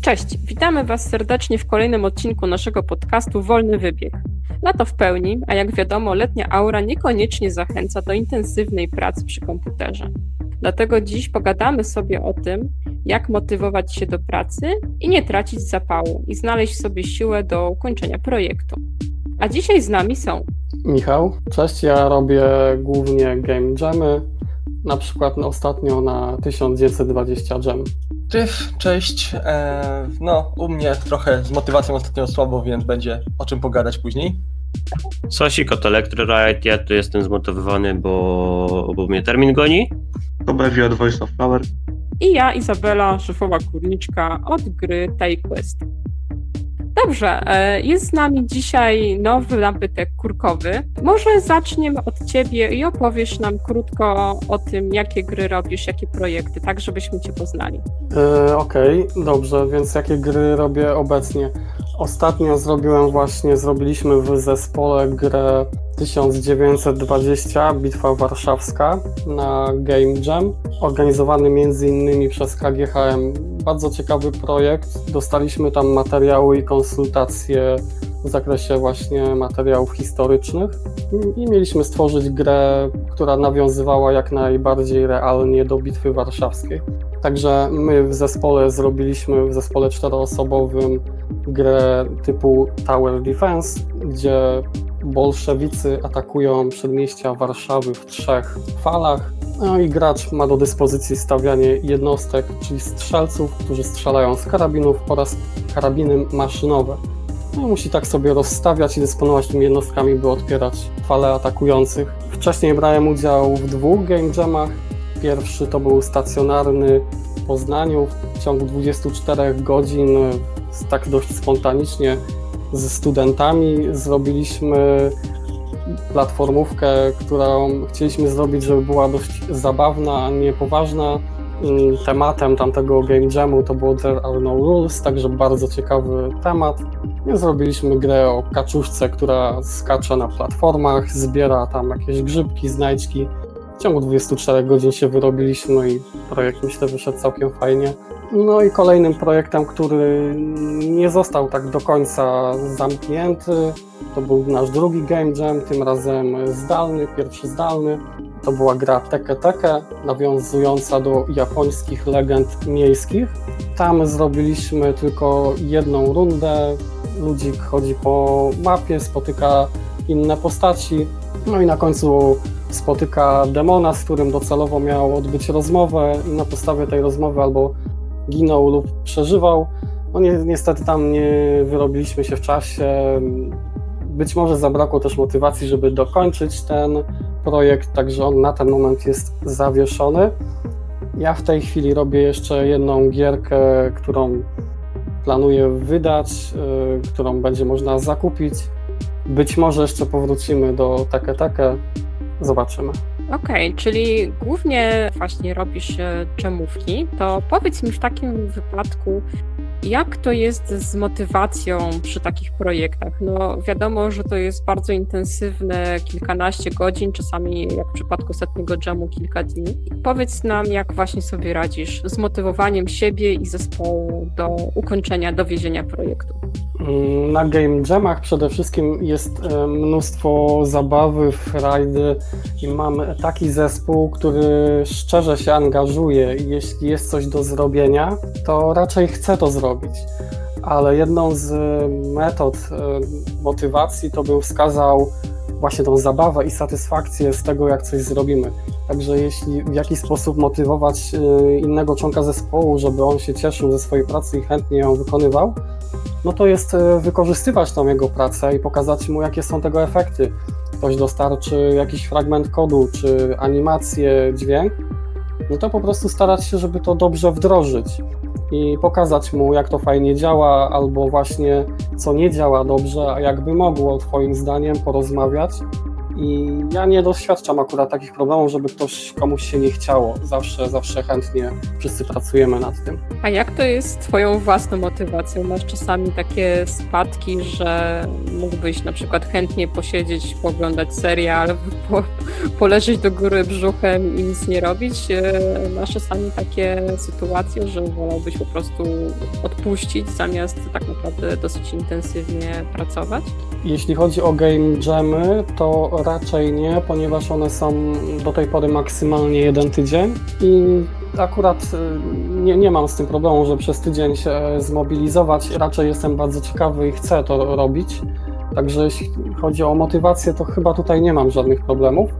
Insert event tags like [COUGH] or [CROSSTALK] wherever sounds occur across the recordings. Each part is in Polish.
Cześć, witamy Was serdecznie w kolejnym odcinku naszego podcastu Wolny Wybieg. Lato w pełni, a jak wiadomo, letnia aura niekoniecznie zachęca do intensywnej pracy przy komputerze. Dlatego dziś pogadamy sobie o tym, jak motywować się do pracy i nie tracić zapału i znaleźć sobie siłę do ukończenia projektu. A dzisiaj z nami są Michał, cześć, ja robię głównie game jamy, na przykład ostatnio na 1920 jam. Tyf, cześć. E, no, u mnie trochę z motywacją ostatnio słabo, więc będzie o czym pogadać później. Sosik od Electroride, ja tu jestem zmotywowany, bo, bo mnie termin goni. To Bewi od Voice of Flower. i ja, Izabela, szefowa kurniczka od gry Quest. Dobrze, e, jest z nami dzisiaj nowy nabytek kurkowy. Może zaczniemy od Ciebie i opowiesz nam krótko o tym, jakie gry robisz, jakie projekty, tak żebyśmy Cię poznali. Yy, Okej, dobrze, więc jakie gry robię obecnie? Ostatnio zrobiłem właśnie, zrobiliśmy w zespole grę 1920 Bitwa Warszawska na Game Jam, organizowany m.in. przez KGHM. Bardzo ciekawy projekt. Dostaliśmy tam materiały i konsultacje w zakresie właśnie materiałów historycznych i mieliśmy stworzyć grę, która nawiązywała jak najbardziej realnie do Bitwy Warszawskiej. Także my w zespole zrobiliśmy, w zespole czteroosobowym grę typu Tower Defense, gdzie bolszewicy atakują przedmieścia Warszawy w trzech falach. No i gracz ma do dyspozycji stawianie jednostek, czyli strzelców, którzy strzelają z karabinów oraz karabiny maszynowe. No musi tak sobie rozstawiać i dysponować tymi jednostkami, by odpierać fale atakujących. Wcześniej brałem udział w dwóch game jamach. Pierwszy to był stacjonarny w Poznaniu w ciągu 24 godzin, tak dość spontanicznie ze studentami zrobiliśmy platformówkę, którą chcieliśmy zrobić, żeby była dość zabawna, a nie poważna. Mm, Tematem tamtego game jamu to było There Are No Rules, także bardzo ciekawy temat. I zrobiliśmy grę o kaczuszce, która skacze na platformach, zbiera tam jakieś grzybki, znajdźki. W ciągu 24 godzin się wyrobiliśmy i projekt myślę wyszedł całkiem fajnie. No i kolejnym projektem, który nie został tak do końca zamknięty, to był nasz drugi game jam, tym razem zdalny, pierwszy zdalny. To była gra Teke Teke, nawiązująca do japońskich legend miejskich. Tam zrobiliśmy tylko jedną rundę. Ludzik chodzi po mapie, spotyka inne postaci. No i na końcu spotyka demona, z którym docelowo miał odbyć rozmowę i na podstawie tej rozmowy albo ginął lub przeżywał. No ni niestety tam nie wyrobiliśmy się w czasie. Być może zabrakło też motywacji, żeby dokończyć ten projekt, także on na ten moment jest zawieszony. Ja w tej chwili robię jeszcze jedną gierkę, którą planuję wydać, yy, którą będzie można zakupić. Być może jeszcze powrócimy do Teke Teke. Zobaczymy. Okej, okay, czyli głównie właśnie robisz dżemówki, to powiedz mi w takim wypadku, jak to jest z motywacją przy takich projektach? No wiadomo, że to jest bardzo intensywne, kilkanaście godzin, czasami jak w przypadku setnego dżemu kilka dni. Powiedz nam, jak właśnie sobie radzisz z motywowaniem siebie i zespołu do ukończenia, dowiezienia projektu. Na game jamach przede wszystkim jest e, mnóstwo zabawy, frajdy i mam taki zespół, który szczerze się angażuje i jeśli jest coś do zrobienia, to raczej chce to zrobić. Ale jedną z metod e, motywacji to bym wskazał właśnie tą zabawę i satysfakcję z tego, jak coś zrobimy. Także jeśli w jakiś sposób motywować e, innego członka zespołu, żeby on się cieszył ze swojej pracy i chętnie ją wykonywał, no to jest e, wykorzystywać tą jego pracę i pokazać mu, jakie są tego efekty. Ktoś dostarczy jakiś fragment kodu, czy animację, dźwięk, no to po prostu starać się, żeby to dobrze wdrożyć i pokazać mu, jak to fajnie działa, albo właśnie co nie działa dobrze, a jakby mogło, Twoim zdaniem, porozmawiać I ja nie doświadczam akurat takich problemów, żeby ktoś komuś się nie chciało. Zawsze, zawsze chętnie wszyscy pracujemy nad tym. A jak to jest z Twoją własną motywacją? Masz czasami takie spadki, że mógłbyś na przykład chętnie posiedzieć, poglądać serial, [LAUGHS] po, poleżeć do góry brzuchem i nic nie robić? E, masz czasami takie sytuacje, że wolałbyś po prostu odpuścić zamiast tak naprawdę dosyć intensywnie pracować? Jeśli chodzi o game jamy, to raczej nie, ponieważ one są do tej pory maksymalnie jeden tydzień i akurat y, nie, nie mam z tym problemu, żeby przez tydzień się zmobilizować. Raczej jestem bardzo ciekawy i chcę to robić. Także jeśli chodzi o motywację, to chyba tutaj nie mam żadnych problemów.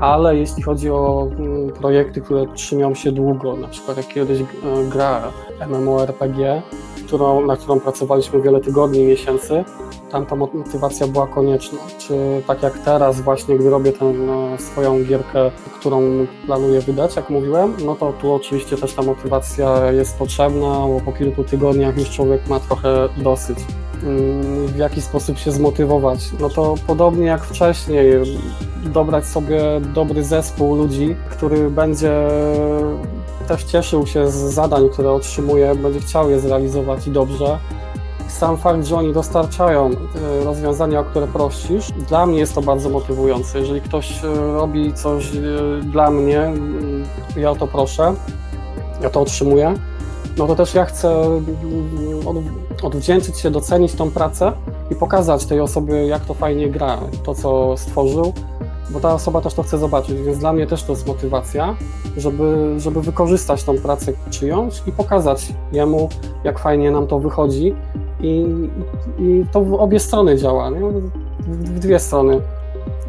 Ale jeśli chodzi o mm, projekty, które trzymią się długo, na przykład jak kiedyś e, gra MMORPG, którą, na którą pracowaliśmy wiele tygodni, miesięcy, tam ta motywacja była konieczna. Czy tak jak teraz właśnie, gdy robię tę e, swoją gierkę, którą planuję wydać, jak mówiłem, no to tu oczywiście też ta motywacja jest potrzebna, bo po kilku tygodniach już człowiek ma trochę dosyć. Mm, w jaki sposób się zmotywować? No to podobnie jak wcześniej, dobrać sobie dobry zespół ludzi, który będzie też cieszył się z zadań, które otrzymuje, będzie chciał je zrealizować i dobrze. Sam fakt, że oni dostarczają e, rozwiązania, o które prosisz, dla mnie jest to bardzo motywujące. Jeżeli ktoś e, robi coś e, dla mnie, ja o to proszę, ja to otrzymuję, no to też ja chcę mm, odwdzięczyć się, docenić tą pracę i pokazać tej osobie, jak to fajnie gra, to co stworzył, bo ta osoba też to chce zobaczyć, więc dla mnie też to jest motywacja, żeby, żeby wykorzystać tą pracę czyjąś i pokazać jemu, jak fajnie nam to wychodzi i, i to w obie strony działa, nie? w dwie strony.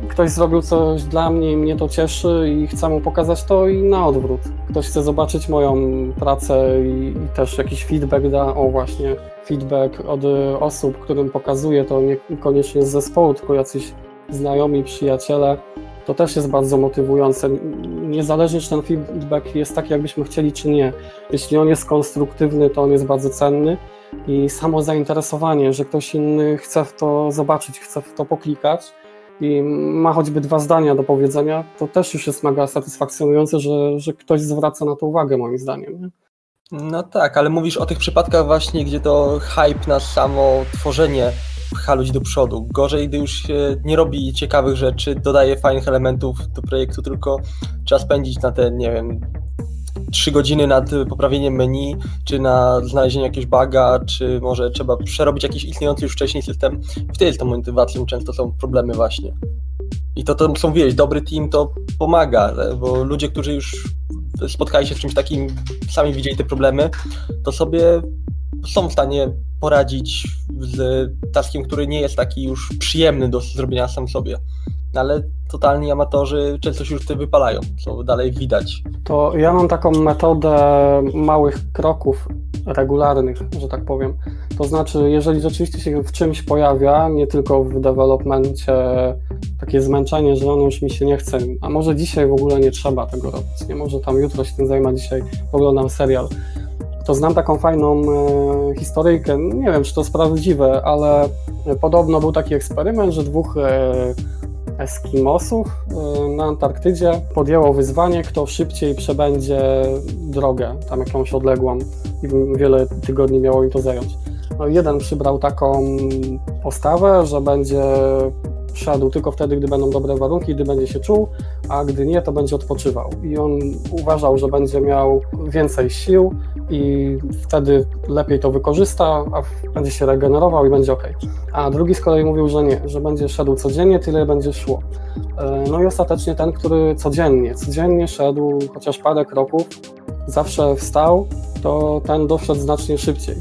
Ktoś zrobił coś dla mnie i mnie to cieszy i chcę mu pokazać to i na odwrót. Ktoś chce zobaczyć moją pracę i, i też jakiś feedback da, o właśnie, feedback od osób, którym pokazuję to niekoniecznie z zespołu, tylko jacyś znajomi, przyjaciele, to też jest bardzo motywujące. Niezależnie, czy ten feedback jest taki, jakbyśmy chcieli, czy nie. Jeśli on jest konstruktywny, to on jest bardzo cenny i samo zainteresowanie, że ktoś inny chce w to zobaczyć, chce w to poklikać i ma choćby dwa zdania do powiedzenia, to też już jest mega satysfakcjonujące, że, że ktoś zwraca na to uwagę, moim zdaniem. Nie? No tak, ale mówisz o tych przypadkach właśnie, gdzie to hype na samo tworzenie pcha ludzi do przodu. Gorzej, gdy już nie robi ciekawych rzeczy, dodaje fajnych elementów do projektu, tylko trzeba spędzić na te, nie wiem, trzy godziny nad poprawieniem menu, czy na znalezienie jakiegoś buga, czy może trzeba przerobić jakiś istniejący już wcześniej system. Wtedy z tą motywacją często są problemy właśnie. I to, to są, wiesz, dobry team to pomaga, bo ludzie, którzy już spotkali się z czymś takim, sami widzieli te problemy, to sobie są w stanie poradzić z taskiem, który nie jest taki już przyjemny do zrobienia sam sobie. Ale totalni amatorzy często się już tym wypalają, co dalej widać. To ja mam taką metodę małych kroków regularnych, że tak powiem. To znaczy, jeżeli rzeczywiście się w czymś pojawia, nie tylko w developmencie takie zmęczenie, że ono już mi się nie chce, a może dzisiaj w ogóle nie trzeba tego robić, nie może tam jutro się tym zajmę, dzisiaj oglądam serial, to znam taką fajną e, historyjkę, nie wiem czy to jest prawdziwe, ale podobno był taki eksperyment, że dwóch e, Eskimosów e, na Antarktydzie podjęło wyzwanie, kto szybciej przebędzie drogę, tam jakąś odległą i wiele tygodni miało im to zająć. No, jeden przybrał taką postawę, że będzie szedł tylko wtedy, gdy będą dobre warunki, gdy będzie się czuł, a gdy nie, to będzie odpoczywał. I on uważał, że będzie miał więcej sił i wtedy lepiej to wykorzysta, a będzie się regenerował i będzie ok. A drugi z kolei mówił, że nie, że będzie szedł codziennie, tyle będzie szło. E, no i ostatecznie ten, który codziennie, codziennie szedł chociaż parę kroków, zawsze wstał, to ten doszedł znacznie szybciej.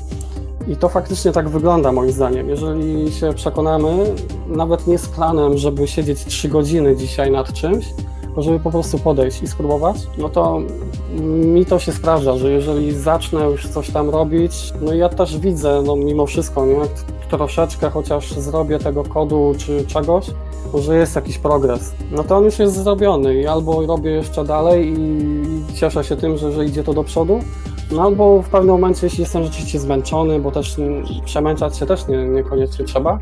I to faktycznie tak wygląda moim zdaniem. Jeżeli się przekonamy, nawet nie z planem, żeby siedzieć 3 godziny dzisiaj nad czymś, żeby po prostu podejść i spróbować, no to mi to się sprawdza, że jeżeli zacznę już coś tam robić, no ja też widzę, no mimo wszystko, nie, troszeczkę chociaż zrobię tego kodu czy czegoś, może jest jakiś progres, no to on już jest zrobiony i albo robię jeszcze dalej i cieszę się tym, że, że idzie to do przodu, no albo w pewnym momencie, jeśli jestem rzeczywiście zmęczony, bo też przemęczać się też nie, niekoniecznie trzeba,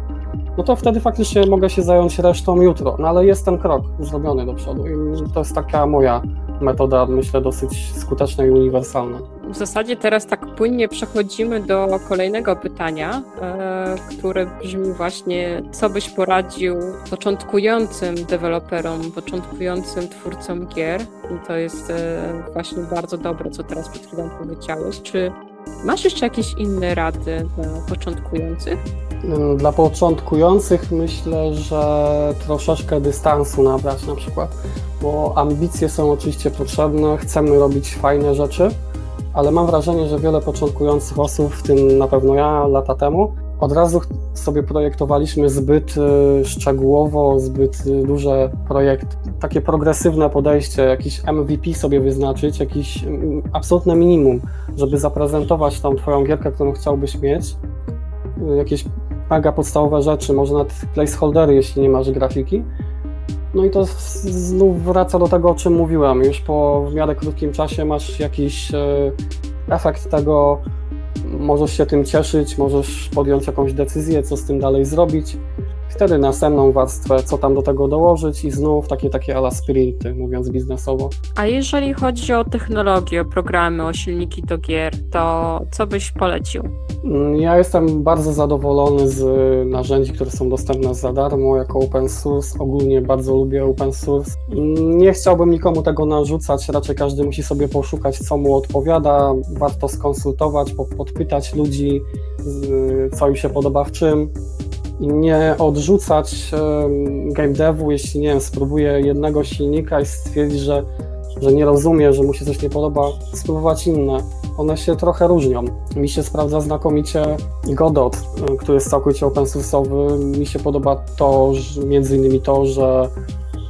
no to wtedy faktycznie mogę się zająć resztą jutro. No ale jest ten krok zrobiony do przodu i to jest taka moja metoda, myślę, dosyć skuteczna i uniwersalna. W zasadzie teraz tak płynnie przechodzimy do kolejnego pytania, e, które brzmi właśnie, co byś poradził początkującym deweloperom, początkującym twórcom gier? I to jest e, właśnie bardzo dobre, co teraz przed chwilą powiedziałeś. Czy masz jeszcze jakieś inne rady dla początkujących? Dla początkujących myślę, że troszeczkę dystansu nabrać na przykład, bo ambicje są oczywiście potrzebne, chcemy robić fajne rzeczy, ale mam wrażenie, że wiele początkujących osób, w tym na pewno ja lata temu, od razu sobie projektowaliśmy zbyt y, szczegółowo, zbyt y, duże projekty. Takie progresywne podejście, jakiś MVP sobie wyznaczyć, jakieś mm, absolutne minimum, żeby zaprezentować tą Twoją gierkę, którą chciałbyś mieć. Y, jakieś mega podstawowe rzeczy, może nawet placeholdery, jeśli nie masz grafiki. No i to znów wraca do tego, o czym mówiłem. Już po w miarę krótkim czasie masz jakiś efekt tego, możesz się tym cieszyć, możesz podjąć jakąś decyzję, co z tym dalej zrobić. Wtedy następną warstwę, co tam do tego dołożyć i znów takie takie ala sprinty, mówiąc biznesowo. A jeżeli chodzi o technologię, o programy, o silniki do gier, to co byś polecił? Mm, ja jestem bardzo zadowolony z narzędzi, które są dostępne za darmo jako open source. Ogólnie bardzo lubię open source. Mm, nie chciałbym nikomu tego narzucać, raczej każdy musi sobie poszukać, co mu odpowiada. Warto skonsultować, podpytać ludzi, co im się podoba w czym i nie odrzucać game devu, jeśli nie wiem, spróbuję jednego silnika i stwierdzi, że, że nie rozumie, że mu się coś nie podoba, spróbować inne. One się trochę różnią. Mi się sprawdza znakomicie Godot, który jest całkowicie open source'owy. Mi się podoba to, że, między innymi to, że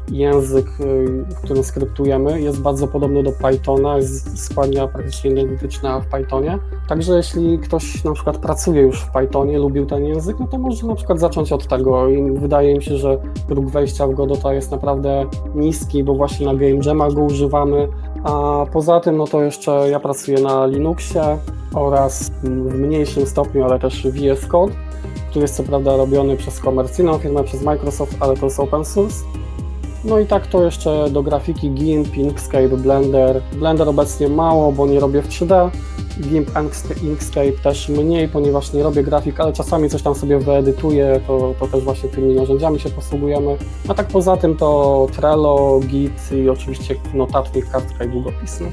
język, y, w którym skryptujemy, jest bardzo podobny do Pythona, jest składnia praktycznie identyczna w Pythonie. Także jeśli ktoś na przykład pracuje już w Pythonie, lubił ten język, no to może na przykład zacząć od tego i wydaje mi się, że próg wejścia w Godota jest naprawdę niski, bo właśnie na Game Jamach go używamy, a poza tym no to jeszcze ja pracuję na Linuxie oraz w mniejszym stopniu, ale też VS Code, który jest co prawda robiony przez komercyjną firmę, przez Microsoft, ale to jest open source. No i tak to jeszcze do grafiki GIMP, Inkscape, Blender. Blender obecnie mało, bo nie robię w 3D. GIMP, Inkscape też mniej, ponieważ nie robię grafik, ale czasami coś tam sobie wyedytuję, to, to też właśnie tymi narzędziami się posługujemy. A tak poza tym to Trello, Git i oczywiście notatnik, kartka i długopis. No.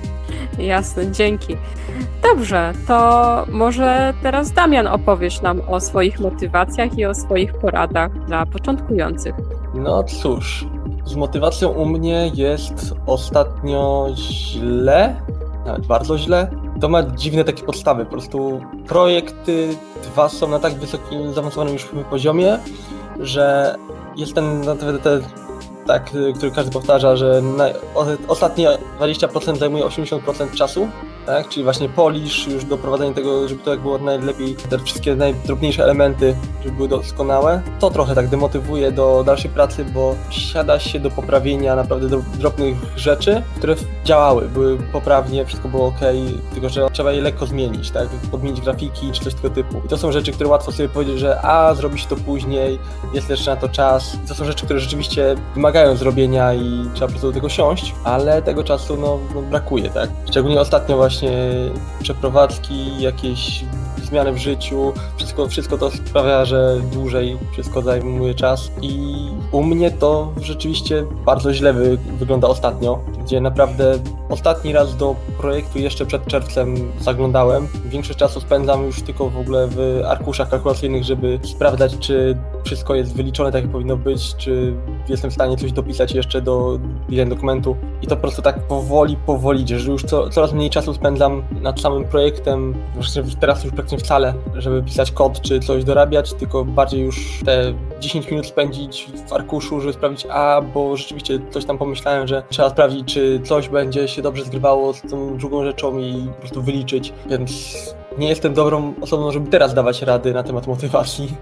Jasne, dzięki. Dobrze, to może teraz Damian opowiesz nam o swoich motywacjach i o swoich poradach dla początkujących. No cóż, z motywacją u mnie jest ostatnio źle, nawet bardzo źle. To ma dziwne takie podstawy, po prostu projekty dwa są na tak wysokim, zaawansowanym już poziomie, że jest ten, ten, ten tak, który każdy powtarza, że na, ostatnie 20% zajmuje 80% czasu, tak? Czyli właśnie polisz, już doprowadzenie tego, żeby to jak było najlepiej, te wszystkie najdrobniejsze elementy, żeby były doskonałe. To trochę tak demotywuje do dalszej pracy, bo siada się do poprawienia naprawdę drobnych rzeczy, które działały, były poprawnie, wszystko było ok, tylko że trzeba je lekko zmienić, tak? Podmienić grafiki czy coś tego typu. I to są rzeczy, które łatwo sobie powiedzieć, że a, zrobić to później, jest jeszcze na to czas. I to są rzeczy, które rzeczywiście wymagają zrobienia i trzeba po prostu do tego siąść, ale tego czasu no, no brakuje, tak? Szczególnie ostatnio właśnie właśnie przeprowadzki, jakieś zmiany w życiu, wszystko, wszystko to sprawia, że dłużej wszystko zajmuje czas i u mnie to rzeczywiście bardzo źle wy, wygląda ostatnio, gdzie naprawdę ostatni raz do projektu jeszcze przed czerwcem zaglądałem. Większość czasu spędzam już tylko w ogóle w arkuszach kalkulacyjnych, żeby sprawdzać, czy wszystko jest wyliczone tak jak powinno być, czy jestem w stanie coś dopisać jeszcze do design dokumentu. I to po prostu tak powoli, powoli, że już co, coraz mniej czasu spędzam nad samym projektem. Teraz już praktycznie wcale, żeby pisać kod czy coś dorabiać, tylko bardziej już te 10 minut spędzić w arkuszu, żeby sprawdzić, a bo rzeczywiście coś tam pomyślałem, że trzeba sprawdzić, czy coś będzie się dobrze zgrywało z tą drugą rzeczą i po prostu wyliczyć, więc nie jestem dobrą osobą, żeby teraz dawać rady na temat motywacji,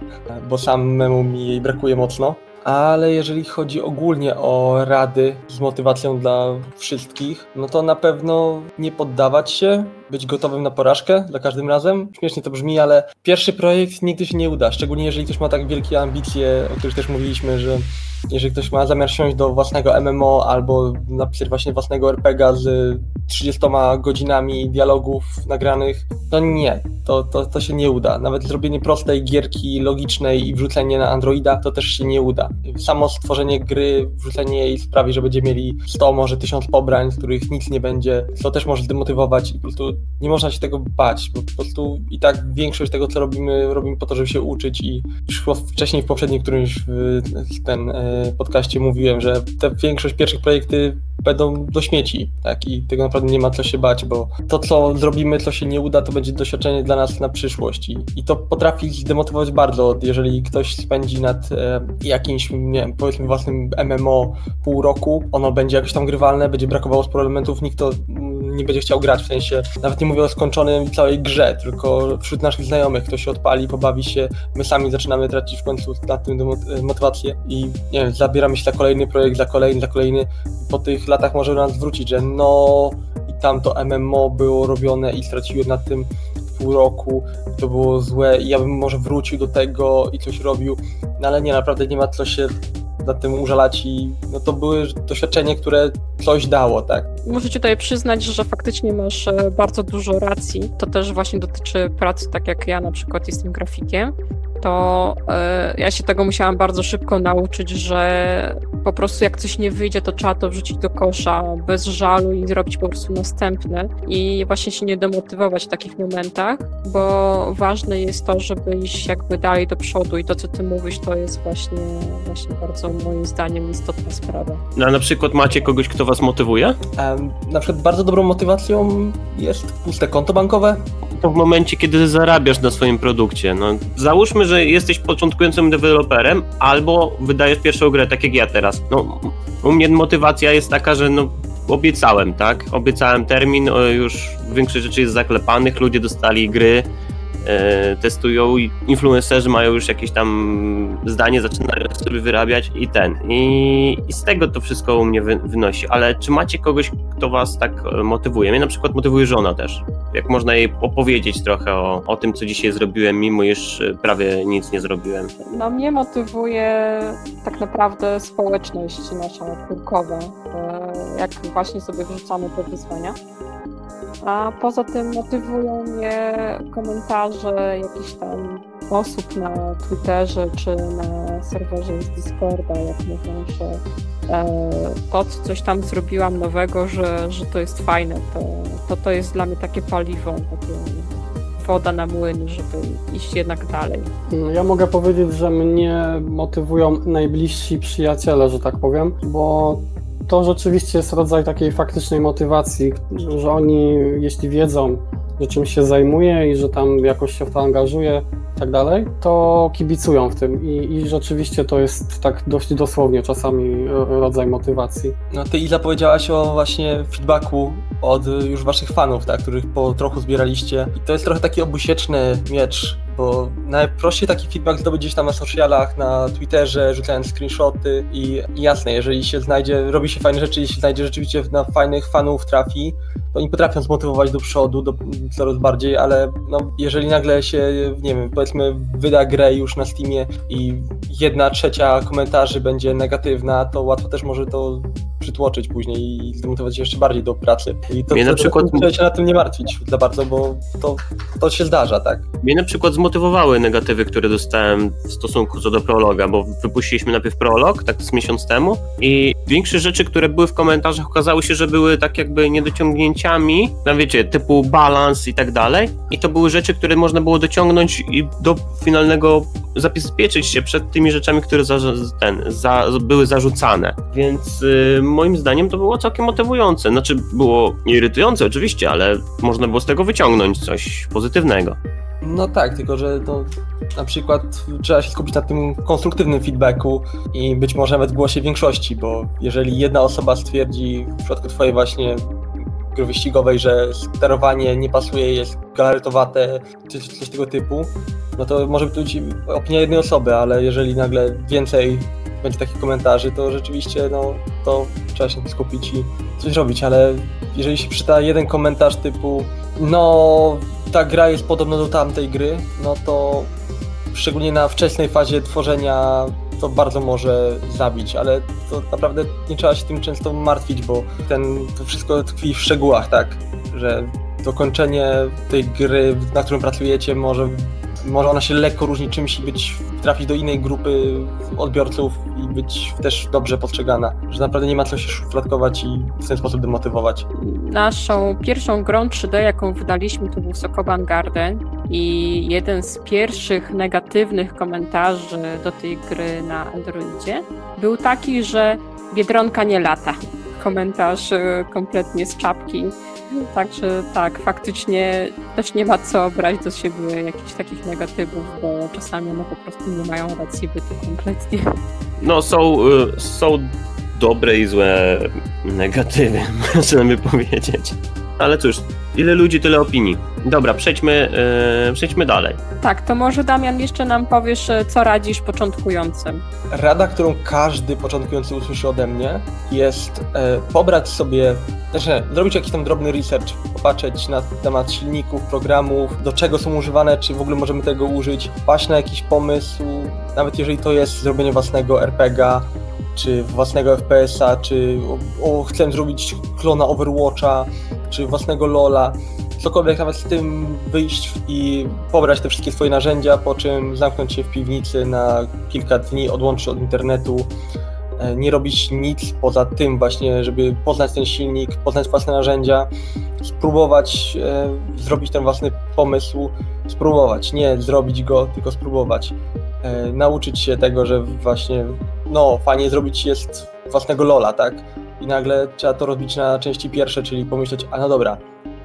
bo samemu mi jej brakuje mocno. Ale jeżeli chodzi ogólnie o rady z motywacją dla wszystkich, no to na pewno nie poddawać się, być gotowym na porażkę za każdym razem. Śmiesznie to brzmi, ale pierwszy projekt nigdy się nie uda, szczególnie jeżeli ktoś ma tak wielkie ambicje, o których też mówiliśmy, że jeżeli ktoś ma zamiar siąść do własnego MMO albo napisać właśnie własnego RPGa z 30 godzinami dialogów nagranych, to nie, to, to, to się nie uda. Nawet zrobienie prostej gierki logicznej i wrzucenie na Androida to też się nie uda. Samo stworzenie gry, wrzucenie jej sprawi, że będzie mieli 100, może 1000 pobrań, z których nic nie będzie, to też może zdemotywować i po prostu nie można się tego bać, bo po prostu i tak większość tego, co robimy, robimy po to, żeby się uczyć i już wcześniej w poprzednim którymś ten e, podcaście mówiłem, że te większość pierwszych projekty będą do śmieci, tak, i tego naprawdę nie ma co się bać, bo to, co zrobimy, co się nie uda, to będzie doświadczenie dla nas na przyszłość. I, i to potrafi zdemotywować bardzo, jeżeli ktoś spędzi nad e, jakimś, nie wiem, powiedzmy własnym MMO pół roku, ono będzie jakoś tam grywalne, będzie brakowało sporo elementów, nikt to nie będzie chciał grać, w sensie nawet nie mówię o skończonym całej grze, tylko wśród naszych znajomych ktoś się odpali, pobawi się, my sami zaczynamy tracić w końcu na tym motywację i nie wiem, zabieramy się za kolejny projekt, za kolejny, za kolejny, po tych latach może nas wrócić, że no i tam to MMO było robione i straciłem na tym pół roku i to było złe i ja bym może wrócił do tego i coś robił, no ale nie, naprawdę nie ma co się nad tym użalać i no to były doświadczenie, które coś dało, tak. Muszę ci tutaj przyznać, że faktycznie masz e, bardzo dużo racji. To też właśnie dotyczy pracy, tak jak ja na przykład jestem grafikiem to e, ja się tego musiałam bardzo szybko nauczyć, że po prostu jak coś nie wyjdzie, to trzeba to wrzucić do kosza bez żalu i zrobić po prostu następne. I właśnie się nie demotywować w takich momentach, bo ważne jest to, żeby iść jakby dalej do przodu i to, co ty mówisz, to jest właśnie, właśnie bardzo moim zdaniem istotna sprawa. No, a na przykład macie kogoś, kto was motywuje? Um, na przykład bardzo dobrą motywacją jest puste konto bankowe. To w momencie, kiedy zarabiasz na swoim produkcie. No, załóżmy, że jesteś początkującym deweloperem albo wydajesz pierwszą grę, tak jak ja teraz. No, u mnie motywacja jest taka, że no, obiecałem, tak? Obiecałem termin, już większość rzeczy jest zaklepanych, ludzie dostali gry, testują i influencerzy mają już jakieś tam zdanie, zaczynają sobie wyrabiać i ten. I, i z tego to wszystko u mnie wy, wynosi. Ale czy macie kogoś, kto was tak e, motywuje? Mnie na przykład motywuje żona też. Jak można jej opowiedzieć trochę o, o tym, co dzisiaj zrobiłem, mimo iż e, prawie nic nie zrobiłem. No mnie motywuje tak naprawdę społeczność nasza kurkowa. Jak właśnie sobie wrzucamy te wyzwania. A poza tym motywują mnie komentarze jakichś tam osób na Twitterze czy na serwerze z Discorda, jak mówią, że e, to, co coś tam zrobiłam nowego, że, że to jest fajne, to, to to jest dla mnie takie paliwo, takie woda na młyn, żeby iść jednak dalej. Ja mogę powiedzieć, że mnie motywują najbliżsi przyjaciele, że tak powiem, bo to rzeczywiście jest rodzaj takiej faktycznej motywacji, że oni, jeśli wiedzą, że czymś się zajmuje i że tam jakoś się w to angażuje i tak dalej, to kibicują w tym I, i rzeczywiście to jest tak dość dosłownie czasami rodzaj motywacji. No ty Iza powiedziałaś o właśnie feedbacku od już waszych fanów, tak, których po trochu zbieraliście i to jest trochę taki obusieczny miecz bo najprościej taki feedback zdobyć gdzieś tam na socialach, na Twitterze, rzucając screenshoty i, i jasne, jeżeli się znajdzie, robi się fajne rzeczy, jeśli znajdzie rzeczywiście na fajnych fanów trafi, oni potrafią zmotywować do przodu do, coraz bardziej, ale no, jeżeli nagle się, nie wiem, powiedzmy wyda grę już na Steamie i jedna trzecia komentarzy będzie negatywna, to łatwo też może to przytłoczyć później i zdemotywować się jeszcze bardziej do pracy. I to, Mnie na przykład... trzeba się na tym nie martwić za bardzo, bo to, to się zdarza, tak? Mnie na przykład zmotywowały negatywy, które dostałem w stosunku co do prologa, bo wypuściliśmy najpierw prolog, tak z miesiąc temu i większość rzeczy, które były w komentarzach okazały się, że były tak jakby niedociągnięciami, tam wiecie, typu balans i tak dalej i to były rzeczy, które można było dociągnąć i do finalnego zabezpieczyć się przed tymi rzeczami, które za, ten, za, były zarzucane. Więc y, moim zdaniem to było całkiem motywujące. Znaczy, było irytujące oczywiście, ale można było z tego wyciągnąć coś pozytywnego. No tak, tylko że to na przykład trzeba się skupić na tym konstruktywnym feedbacku i być może nawet głosie większości, bo jeżeli jedna osoba stwierdzi w przypadku twojej właśnie gry wyścigowej, że sterowanie nie pasuje, jest galaretowate, czy coś tego typu, no to może być opinia jednej osoby, ale jeżeli nagle więcej będzie takich komentarzy, to rzeczywiście no, to trzeba się skupić i coś robić, ale jeżeli się przyda jeden komentarz typu no ta gra jest podobna do tamtej gry, no to szczególnie na wczesnej fazie tworzenia to bardzo może zabić, ale to naprawdę nie trzeba się tym często martwić, bo ten, to wszystko tkwi w szczegółach, tak, że dokończenie tej gry, na którą pracujecie może może ona się lekko różnić czymś i być, trafić do innej grupy odbiorców i być też dobrze postrzegana. Że naprawdę nie ma co się szufladkować i w ten sposób demotywować. Naszą pierwszą grą 3D, jaką wydaliśmy, to był Sokoban Garden i jeden z pierwszych negatywnych komentarzy do tej gry na Androidzie był taki, że Biedronka nie lata. Komentarz e, kompletnie z czapki Także tak, faktycznie też nie ma co brać do siebie jakichś takich negatywów, bo czasami one po prostu nie mają racji bytu kompletnie. No są, y, są dobre i złe negatywy, [LAUGHS] można by powiedzieć. Ale cóż, ile ludzi, tyle opinii. Dobra, przejdźmy, yy, przejdźmy dalej. Tak, to może Damian jeszcze nam powiesz, e, co radzisz początkującym. Rada, którą każdy początkujący usłyszy ode mnie, jest e, pobrać sobie, znaczy zrobić jakiś tam drobny research, popatrzeć na temat silników, programów, do czego są używane, czy w ogóle możemy tego użyć, paść na jakiś pomysł, nawet jeżeli to jest zrobienie własnego RPGa, czy własnego FPS-a, czy o, o, chcę zrobić klona Overwatcha, czy własnego LoLa, cokolwiek nawet z tym wyjść i pobrać te wszystkie swoje narzędzia, po czym zamknąć się w piwnicy na kilka dni, odłączyć od internetu, e, nie robić nic poza tym właśnie, żeby poznać ten silnik, poznać własne narzędzia, spróbować e, zrobić ten własny pomysł, spróbować, nie zrobić go, tylko spróbować. E, nauczyć się tego, że właśnie, no, fajnie zrobić jest własnego Lola, tak? I nagle trzeba to robić na części pierwsze, czyli pomyśleć, a no dobra,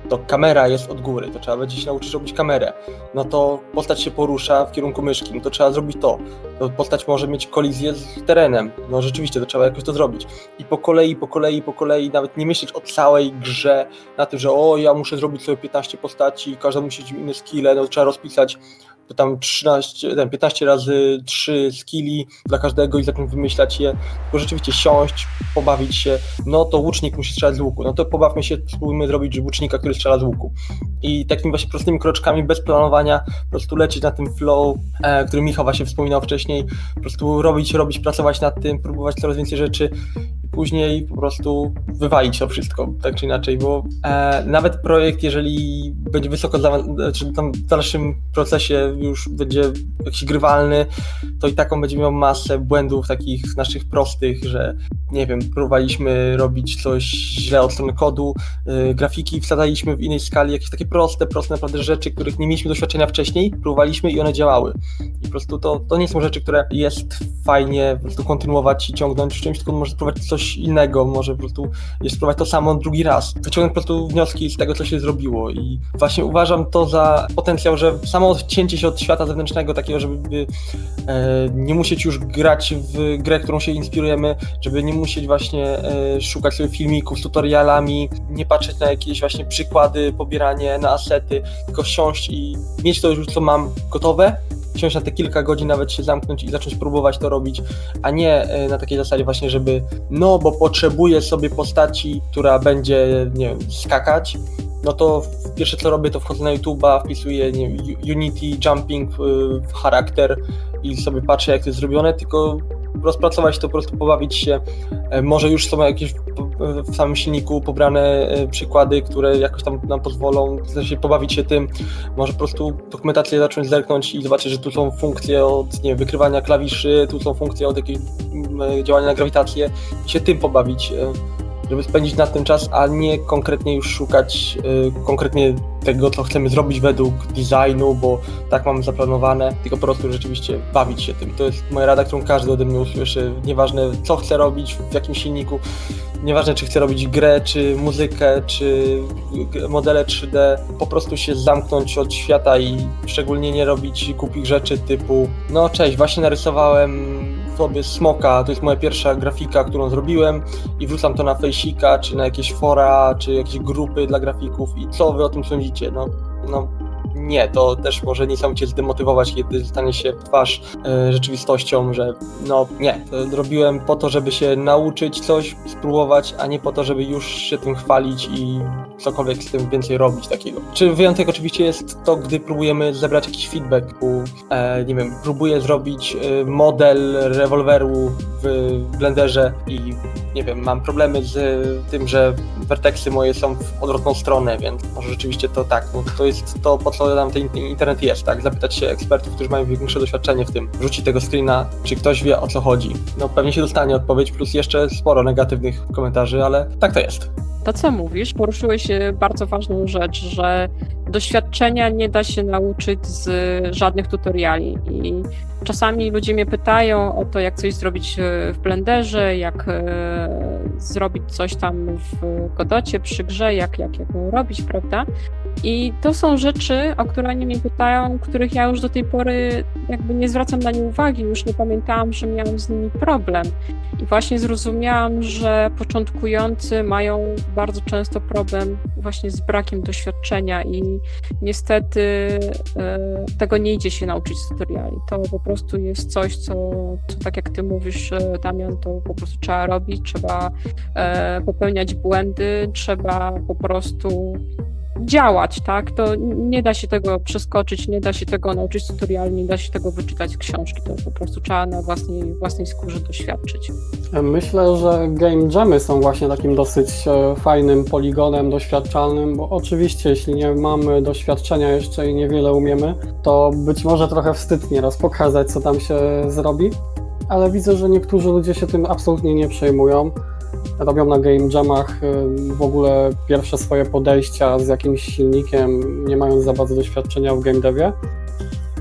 to kamera jest od góry, to trzeba będzie się nauczyć robić kamerę. No to postać się porusza w kierunku myszki, no to trzeba zrobić to. to postać może mieć kolizję z terenem, no rzeczywiście, to trzeba jakoś to zrobić. I po kolei, po kolei, po kolei, nawet nie myśleć o całej grze, na tym, że o, ja muszę zrobić sobie 15 postaci, każda musi mieć inne skille, no trzeba rozpisać to tam 13, ten 15 razy 3 skilli dla każdego i zacząć wymyślać je, bo rzeczywiście siąść, pobawić się, no to łucznik musi strzelać z łuku, no to pobawmy się, spróbujmy zrobić łucznika, który strzela z łuku. I takimi właśnie prostymi kroczkami, bez planowania, po prostu lecieć na tym flow, e, który Michał właśnie wspominał wcześniej, po prostu robić, robić, pracować nad tym, próbować coraz więcej rzeczy później po prostu wywalić to wszystko, tak czy inaczej, bo e, nawet projekt, jeżeli będzie wysoko, czy tam w dalszym procesie już będzie jakiś grywalny, to i taką będzie miał masę błędów takich naszych prostych, że nie wiem, próbowaliśmy robić coś źle od strony kodu, yy, grafiki wsadzaliśmy w innej skali, jakieś takie proste, proste naprawdę rzeczy, których nie mieliśmy doświadczenia wcześniej, próbowaliśmy i one działały. I po prostu to, to nie są rzeczy, które jest fajnie po prostu kontynuować i ciągnąć w czymś, tylko może spróbować coś innego, może po prostu jest spróbować to samo drugi raz. Wyciągnąć po prostu wnioski z tego, co się zrobiło i właśnie uważam to za potencjał, że samo odcięcie się od świata zewnętrznego, takiego, żeby e, nie musieć już grać w grę, którą się inspirujemy, żeby nie musieć właśnie e, szukać sobie filmików z tutorialami, nie patrzeć na jakieś właśnie przykłady, pobieranie na asety, tylko wsiąść i mieć to już, co mam gotowe, wsiąść na te kilka godzin, nawet się zamknąć i zacząć próbować to robić, a nie e, na takiej zasadzie właśnie, żeby no, bo potrzebuję sobie postaci, która będzie, nie wiem, skakać, no to pierwsze co robię, to wchodzę na YouTube'a, wpisuję nie, Unity, Jumping, y, charakter i sobie patrzę, jak to jest zrobione, tylko rozpracować to, po prostu pobawić się. E, może już są jakieś w samym silniku pobrane e, przykłady, które jakoś tam nam pozwolą się pobawić się tym. Może po prostu dokumentację zacząć zerknąć i zobaczyć, że tu są funkcje od nie wiem, wykrywania klawiszy, tu są funkcje od jakiejś działania na grawitację i się tym pobawić e, żeby spędzić na tym czas, a nie konkretnie już szukać konkretnie tego, co chcemy zrobić według designu, bo tak mamy zaplanowane, tylko po prostu rzeczywiście bawić się tym. To jest moja rada, którą każdy ode mnie usłyszy. Nieważne, co chce robić, w jakim silniku, nieważne, czy chce robić grę, czy muzykę, czy modele 3D, po prostu się zamknąć od świata i szczególnie nie robić głupich rzeczy typu no cześć, właśnie narysowałem sobie smoka, to jest moja pierwsza grafika, którą zrobiłem i wrzucam to na fejsika, czy na jakieś fora, czy jakieś grupy dla grafików i co wy o tym sądzicie? No, no nie, to też może niesamowicie zdemotywować, kiedy stanie się twarz e, rzeczywistością, że no nie, to robiłem po to, żeby się nauczyć coś, spróbować, a nie po to, żeby już się tym chwalić i cokolwiek z tym więcej robić takiego. Czy wyjątek oczywiście jest to, gdy próbujemy zebrać jakiś feedback, u, e, nie wiem, próbuję zrobić e, model rewolweru w Blenderze i nie wiem, mam problemy z tym, że werteksy moje są w odwrotną stronę, więc może rzeczywiście to tak, no to jest to, po co nam ten internet jest, tak, zapytać się ekspertów, którzy mają większe doświadczenie w tym, rzucić tego screena, czy ktoś wie o co chodzi. No pewnie się dostanie odpowiedź, plus jeszcze sporo negatywnych komentarzy, ale tak to jest. To, co mówisz, poruszyłeś e, bardzo ważną rzecz, że doświadczenia nie da się nauczyć z żadnych tutoriali. I czasami ludzie mnie pytają o to, jak coś zrobić e, w Blenderze, jak zrobić coś tam w Godocie przy grze, jak, jak, jak ją robić, prawda? I to są rzeczy, o które oni mnie pytają, których ja już do tej pory jakby nie zwracam na nie uwagi, już nie pamiętałam, że miałam z nimi problem. I właśnie zrozumiałam, że początkujący mają bardzo często problem właśnie z brakiem doświadczenia i niestety e, tego nie idzie się nauczyć z tutoriali. To po prostu jest coś, co, co tak jak ty mówisz, e, Damian, to po prostu trzeba robić, trzeba e, popełniać błędy, trzeba po prostu działać, tak? To nie da się tego przeskoczyć, nie da się tego nauczyć tutorialnie, nie da się tego wyczytać z książki, to po prostu trzeba na własnej, własnej skórze doświadczyć. Myślę, że game jamy są właśnie takim dosyć e, fajnym poligonem doświadczalnym, bo oczywiście jeśli nie mamy doświadczenia jeszcze i niewiele umiemy, to być może trochę wstyd nieraz pokazać, co tam się zrobi, ale widzę, że niektórzy ludzie się tym absolutnie nie przejmują robią na game jamach y, w ogóle pierwsze swoje podejścia z jakimś silnikiem, nie mając za bardzo doświadczenia w game devie.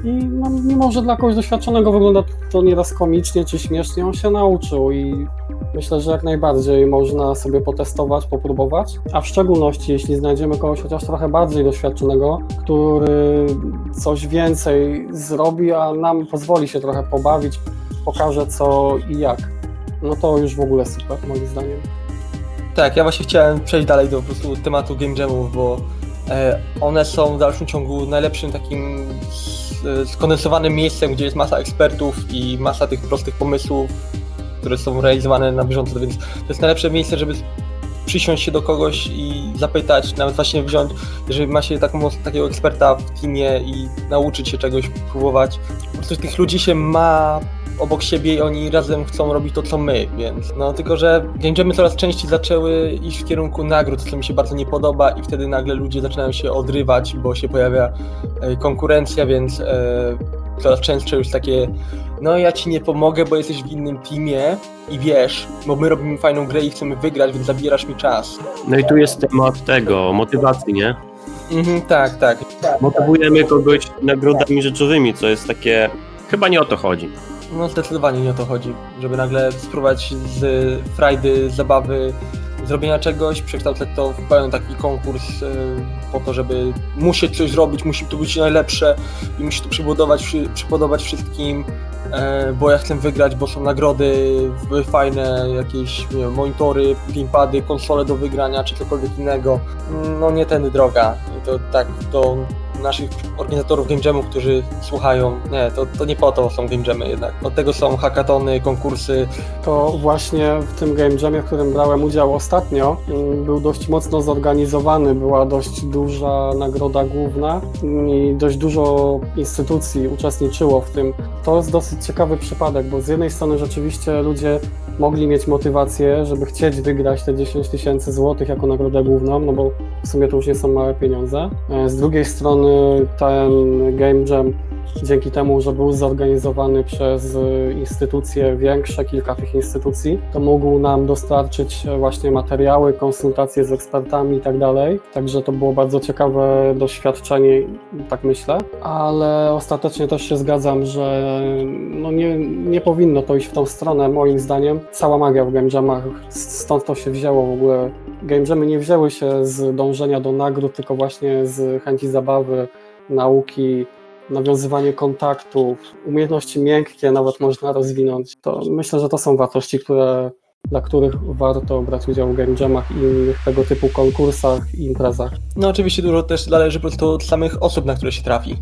I no, mimo, że dla kogoś doświadczonego wygląda to nieraz komicznie czy śmiesznie, on się nauczył i myślę, że jak najbardziej można sobie potestować, popróbować. A w szczególności, jeśli znajdziemy kogoś chociaż trochę bardziej doświadczonego, który coś więcej zrobi, a nam pozwoli się trochę pobawić, pokaże co i jak no to już w ogóle super, moim zdaniem. Tak, ja właśnie chciałem przejść dalej do po prostu tematu game jamów, bo e, one są w dalszym ciągu najlepszym takim skondensowanym miejscem, gdzie jest masa ekspertów i masa tych prostych pomysłów, które są realizowane na bieżąco, więc to jest najlepsze miejsce, żeby przysiąść się do kogoś i zapytać, nawet właśnie wziąć, jeżeli ma się taką, takiego eksperta w teamie i nauczyć się czegoś, próbować. Po prostu tych ludzi się ma obok siebie i oni razem chcą robić to, co my, więc no tylko, że game coraz częściej zaczęły iść w kierunku nagród, co mi się bardzo nie podoba i wtedy nagle ludzie zaczynają się odrywać, bo się pojawia e, konkurencja, więc e, coraz częstsze już takie no ja ci nie pomogę, bo jesteś w innym teamie i wiesz, bo my robimy fajną grę i chcemy wygrać, więc zabierasz mi czas. No i tu jest temat tego, motywacji, nie? Mhm, tak, tak. Motywujemy kogoś nagrodami rzeczowymi, co jest takie... Chyba nie o to chodzi. No zdecydowanie nie o to chodzi, żeby nagle spróbować z frajdy, zabawy, zrobienia czegoś, przekształcać to w pełen taki konkurs y, po to, żeby musieć coś zrobić, musi to być najlepsze i musi to przybudować, przypodobać wszystkim, e, bo ja chcę wygrać, bo są nagrody, fajne jakieś wiem, monitory, gamepady, konsole do wygrania, czy cokolwiek innego. No nie tędy droga. I to tak, to naszych organizatorów game jamów, którzy słuchają, nie, to, to nie po to są game jamy jednak. Od tego są hackatony, konkursy. To właśnie w tym game jamie, w którym brałem udział ostatnio, mm, był dość mocno zorganizowany, była dość duża nagroda główna i dość dużo instytucji uczestniczyło w tym. To jest dosyć ciekawy przypadek, bo z jednej strony rzeczywiście ludzie mogli mieć motywację, żeby chcieć wygrać te 10 tysięcy złotych jako nagrodę główną, no bo w sumie to już nie są małe pieniądze. E, z drugiej strony ten Game Jam dzięki temu, że był zorganizowany przez instytucje większe, kilka tych instytucji, to mógł nam dostarczyć właśnie materiały, konsultacje z ekspertami i tak. Także to było bardzo ciekawe doświadczenie, tak myślę. Ale ostatecznie też się zgadzam, że no nie, nie powinno to iść w tą stronę, moim zdaniem. Cała magia w game jamach, stąd to się wzięło w ogóle. Game jamy nie wzięły się z dążenia do nagród, tylko właśnie z chęci zabawy, nauki, nawiązywanie kontaktów, umiejętności miękkie nawet można rozwinąć. To myślę, że to są wartości, które dla których warto brać udział w game jamach i innych tego typu konkursach i imprezach. No oczywiście dużo też zależy po prostu od samych osób, na które się trafi.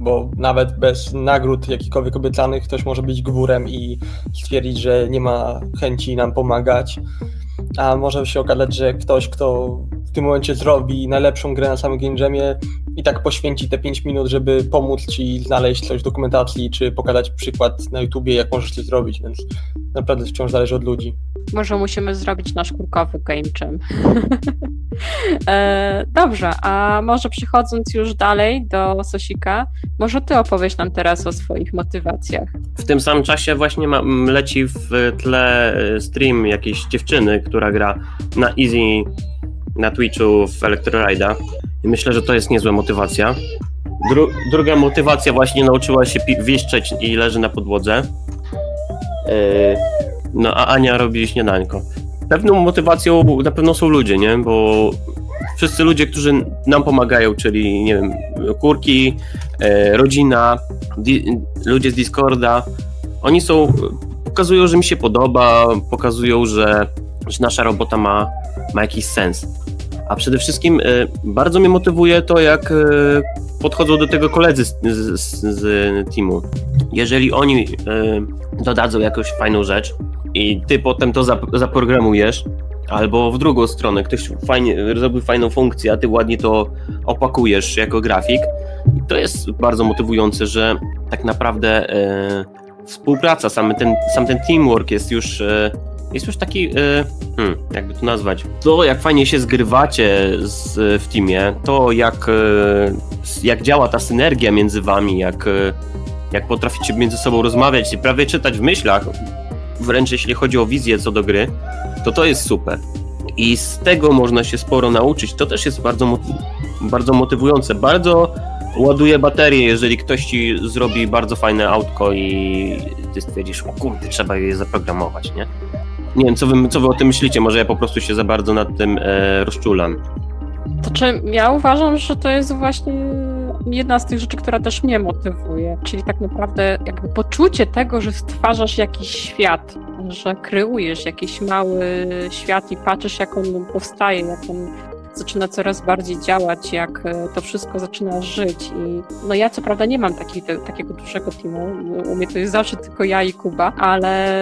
Bo nawet bez nagród jakichkolwiek obiecanych ktoś może być górem i stwierdzić, że nie ma chęci nam pomagać. A może się okazać, że ktoś, kto w tym momencie zrobi najlepszą grę na samym Game Jamie i tak poświęci te 5 minut, żeby pomóc ci znaleźć coś w dokumentacji, czy pokazać przykład na YouTubie, jak możesz coś zrobić, więc naprawdę wciąż zależy od ludzi. Może musimy zrobić nasz kurkowy game jam. [LAUGHS] e, dobrze, a może przechodząc już dalej do Sosika, może ty opowiesz nam teraz o swoich motywacjach. W tym samym czasie właśnie ma, leci w tle e, stream jakiejś dziewczyny, która gra na Easy na Twitchu w Electrorida i myślę, że to jest niezła motywacja. Dru druga motywacja właśnie nauczyła się wieszczeć i leży na podłodze. Yy, no a Ania robi śniadanko. Pewną motywacją na pewno są ludzie, nie? Bo wszyscy ludzie, którzy nam pomagają, czyli nie wiem, kurki, e, rodzina, ludzie z Discorda, oni są, pokazują, że mi się podoba, pokazują, że, że nasza robota ma, ma jakiś sens. A przede wszystkim e, bardzo mnie motywuje to, jak e, podchodzą do tego koledzy z, z, z teamu. Jeżeli oni e, dodadzą jakąś fajną rzecz i ty potem to zaprogramujesz, albo w drugą stronę, ktoś fajnie zrobił fajną funkcję, a ty ładnie to opakujesz jako grafik, to jest bardzo motywujące, że tak naprawdę e, współpraca, sam ten, sam ten teamwork jest już e, jest już taki, e, hmm, jakby to nazwać, to jak fajnie się zgrywacie z, w teamie, to jak, e, jak działa ta synergia między wami, jak, e, jak potraficie między sobą rozmawiać i prawie czytać w myślach, wręcz jeśli chodzi o wizję co do gry, to to jest super. I z tego można się sporo nauczyć. To też jest bardzo, bardzo motywujące. Bardzo ładuje baterię, jeżeli ktoś ci zrobi bardzo fajne autko i ty stwierdzisz, o kurde, trzeba je zaprogramować, nie? Nie wiem, co wy, co wy o tym myślicie, może ja po prostu się za bardzo nad tym e, rozczulam. To czy ja uważam, że to jest właśnie jedna z tych rzeczy, która też mnie motywuje, czyli tak naprawdę jakby poczucie tego, że stwarzasz jakiś świat, że kreujesz jakiś mały świat i patrzysz, jak on powstaje, jak on zaczyna coraz bardziej działać, jak e, to wszystko zaczyna żyć. I no ja co prawda nie mam taki, te, takiego dużego teamu, u mnie to jest zawsze tylko ja i Kuba, ale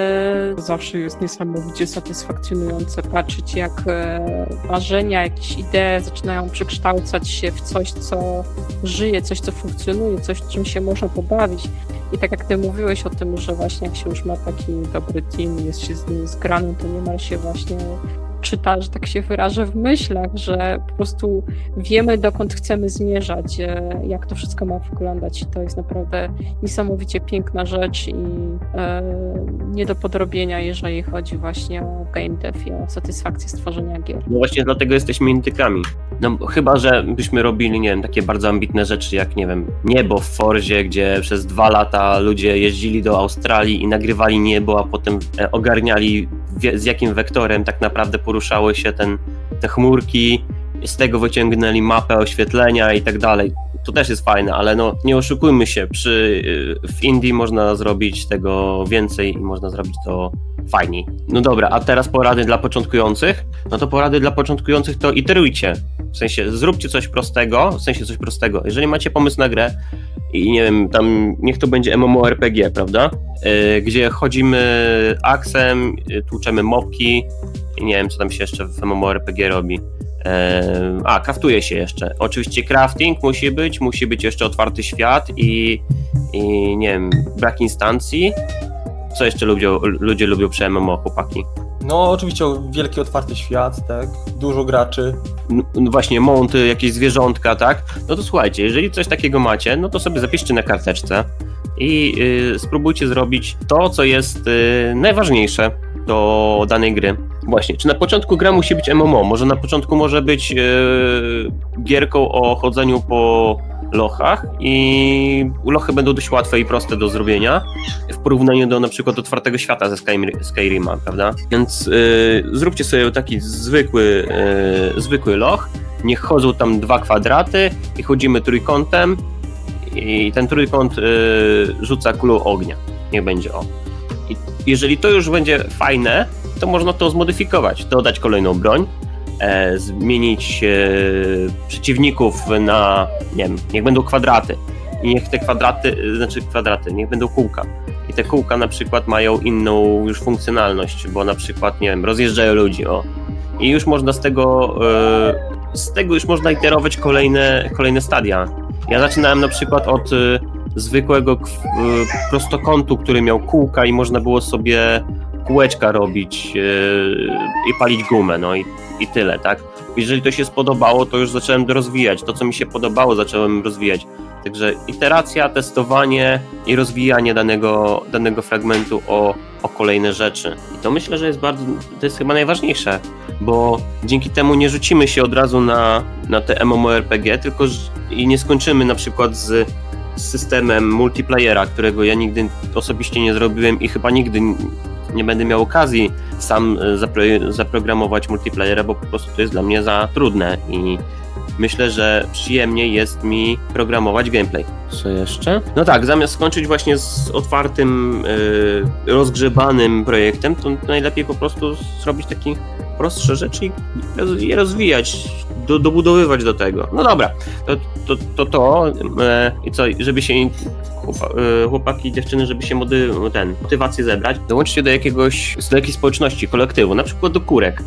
zawsze jest niesamowicie satysfakcjonujące patrzeć, jak e, marzenia, jakieś idee zaczynają przekształcać się w coś, co żyje, coś, co funkcjonuje, coś, czym się można pobawić. I tak jak ty mówiłeś o tym, że właśnie jak się już ma taki dobry team, jest się z nim to niemal się właśnie czyta, że tak się wyrażę, w myślach, że po prostu wiemy, dokąd chcemy zmierzać, e, jak to wszystko ma wyglądać. To jest naprawdę niesamowicie piękna rzecz i e, nie do podrobienia, jeżeli chodzi właśnie o game dev i o satysfakcję stworzenia gier. No właśnie dlatego jesteśmy intykami. No chyba, że byśmy robili, nie wiem, takie bardzo ambitne rzeczy jak, nie wiem, niebo w Forzie, gdzie przez dwa lata ludzie jeździli do Australii i nagrywali niebo, a potem e, ogarniali z jakim wektorem tak naprawdę poruszały się ten, te chmurki, z tego wyciągnęli mapę oświetlenia i tak dalej. To też jest fajne, ale no nie oszukujmy się, przy, w Indii można zrobić tego więcej i można zrobić to fajniej. No dobra, a teraz porady dla początkujących? No to porady dla początkujących to iterujcie. W sensie zróbcie coś prostego, w sensie coś prostego. Jeżeli macie pomysł na grę, i nie wiem, tam niech to będzie MMORPG, prawda? Yy, gdzie chodzimy aksem, yy, tłuczemy mopki i nie wiem, co tam się jeszcze w MMORPG robi. Yy, a, kraftuje się jeszcze. Oczywiście crafting musi być, musi być jeszcze otwarty świat i, i nie wiem, brak instancji. Co jeszcze ludzie, ludzie lubią przy MMO, chłopaki? No, oczywiście wielki otwarty świat, tak? Dużo graczy. No, właśnie, monty, jakieś zwierzątka, tak? No to słuchajcie, jeżeli coś takiego macie, no to sobie zapiszcie na karteczce i y, spróbujcie zrobić to, co jest y, najważniejsze do danej gry. Właśnie, czy na początku gra musi być MMO? Może na początku może być y, gierką o chodzeniu po lochach i lochy będą dość łatwe i proste do zrobienia w porównaniu do na przykład otwartego świata ze Skyrima, prawda? Więc y, zróbcie sobie taki zwykły, y, zwykły loch, niech chodzą tam dwa kwadraty i chodzimy trójkątem i ten trójkąt y, rzuca kulą ognia. Niech będzie o. I jeżeli to już będzie fajne, to można to zmodyfikować, dodać kolejną broń, zmienić e, przeciwników na, nie wiem, niech będą kwadraty i niech te kwadraty, znaczy kwadraty, niech będą kółka. I te kółka na przykład mają inną już funkcjonalność, bo na przykład, nie wiem, rozjeżdżają ludzi, o. I już można z tego, e, z tego już można iterować kolejne, kolejne stadia. Ja zaczynałem na przykład od e, zwykłego e, prostokątu, który miał kółka i można było sobie kółeczka robić e, i palić gumę, no i, i tyle, tak? Jeżeli to się spodobało, to już zacząłem rozwijać. To, co mi się podobało, zacząłem rozwijać. Także iteracja, testowanie i rozwijanie danego, danego fragmentu o, o kolejne rzeczy. I to myślę, że jest bardzo, to jest chyba najważniejsze, bo dzięki temu nie rzucimy się od razu na, na te MMORPG, tylko i nie skończymy na przykład z, systemem multiplayera, którego ja nigdy osobiście nie zrobiłem i chyba nigdy nie będę miał okazji sam e, zapro, zaprogramować multiplayera, bo po prostu to jest dla mnie za trudne i myślę, że przyjemniej jest mi programować gameplay. Co jeszcze? No tak, zamiast skończyć właśnie z otwartym, yy, rozgrzebanym projektem, to najlepiej po prostu zrobić taki prostsze rzeczy i je rozwijać, do, dobudowywać do tego. No dobra, to to, to, to e, i co, żeby się e, chłopaki i dziewczyny, żeby się mody, ten, motywację zebrać, dołączcie do jakiegoś, do jakiejś społeczności, kolektywu, na przykład do kurek.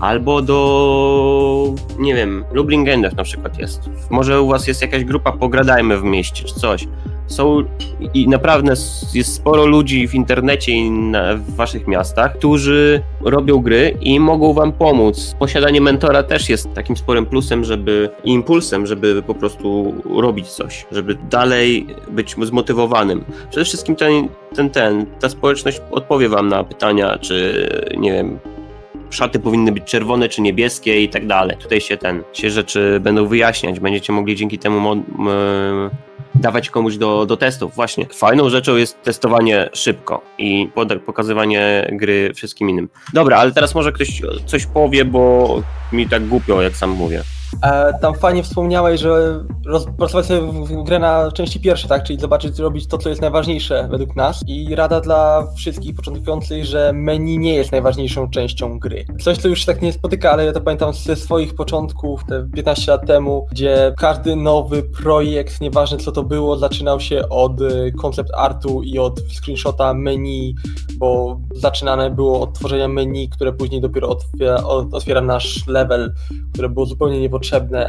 Albo do, nie wiem, Lublin Games na przykład jest. Może u was jest jakaś grupa Pogradajmy w mieście, czy coś. Są i naprawdę jest sporo ludzi w internecie i na, w waszych miastach, którzy robią gry i mogą wam pomóc. Posiadanie mentora też jest takim sporym plusem, żeby impulsem, żeby po prostu robić coś, żeby dalej być zmotywowanym. Przede wszystkim ten, ten, ten ta społeczność odpowie wam na pytania, czy nie wiem, szaty powinny być czerwone czy niebieskie i tak dalej. Tutaj się ten, się rzeczy będą wyjaśniać, będziecie mogli dzięki temu dawać komuś do, do testów. Właśnie. Fajną rzeczą jest testowanie szybko i pokazywanie gry wszystkim innym. Dobra, ale teraz może ktoś coś powie, bo mi tak głupio, jak sam mówię. E, tam fajnie wspomniałeś, że rozpracować sobie w- grę na części pierwsze, tak? Czyli zobaczyć, robić to, co jest najważniejsze według nas. I rada dla wszystkich początkujących, że menu nie jest najważniejszą częścią gry. Coś, co już się tak nie spotyka, ale ja to pamiętam ze swoich początków, te 15 lat temu, gdzie każdy nowy projekt, nieważne co to było, zaczynał się od y, concept artu i od screenshota menu, bo zaczynane było od tworzenia menu, które później dopiero otwiera, otwiera nasz level, które było zupełnie niepotrzebne,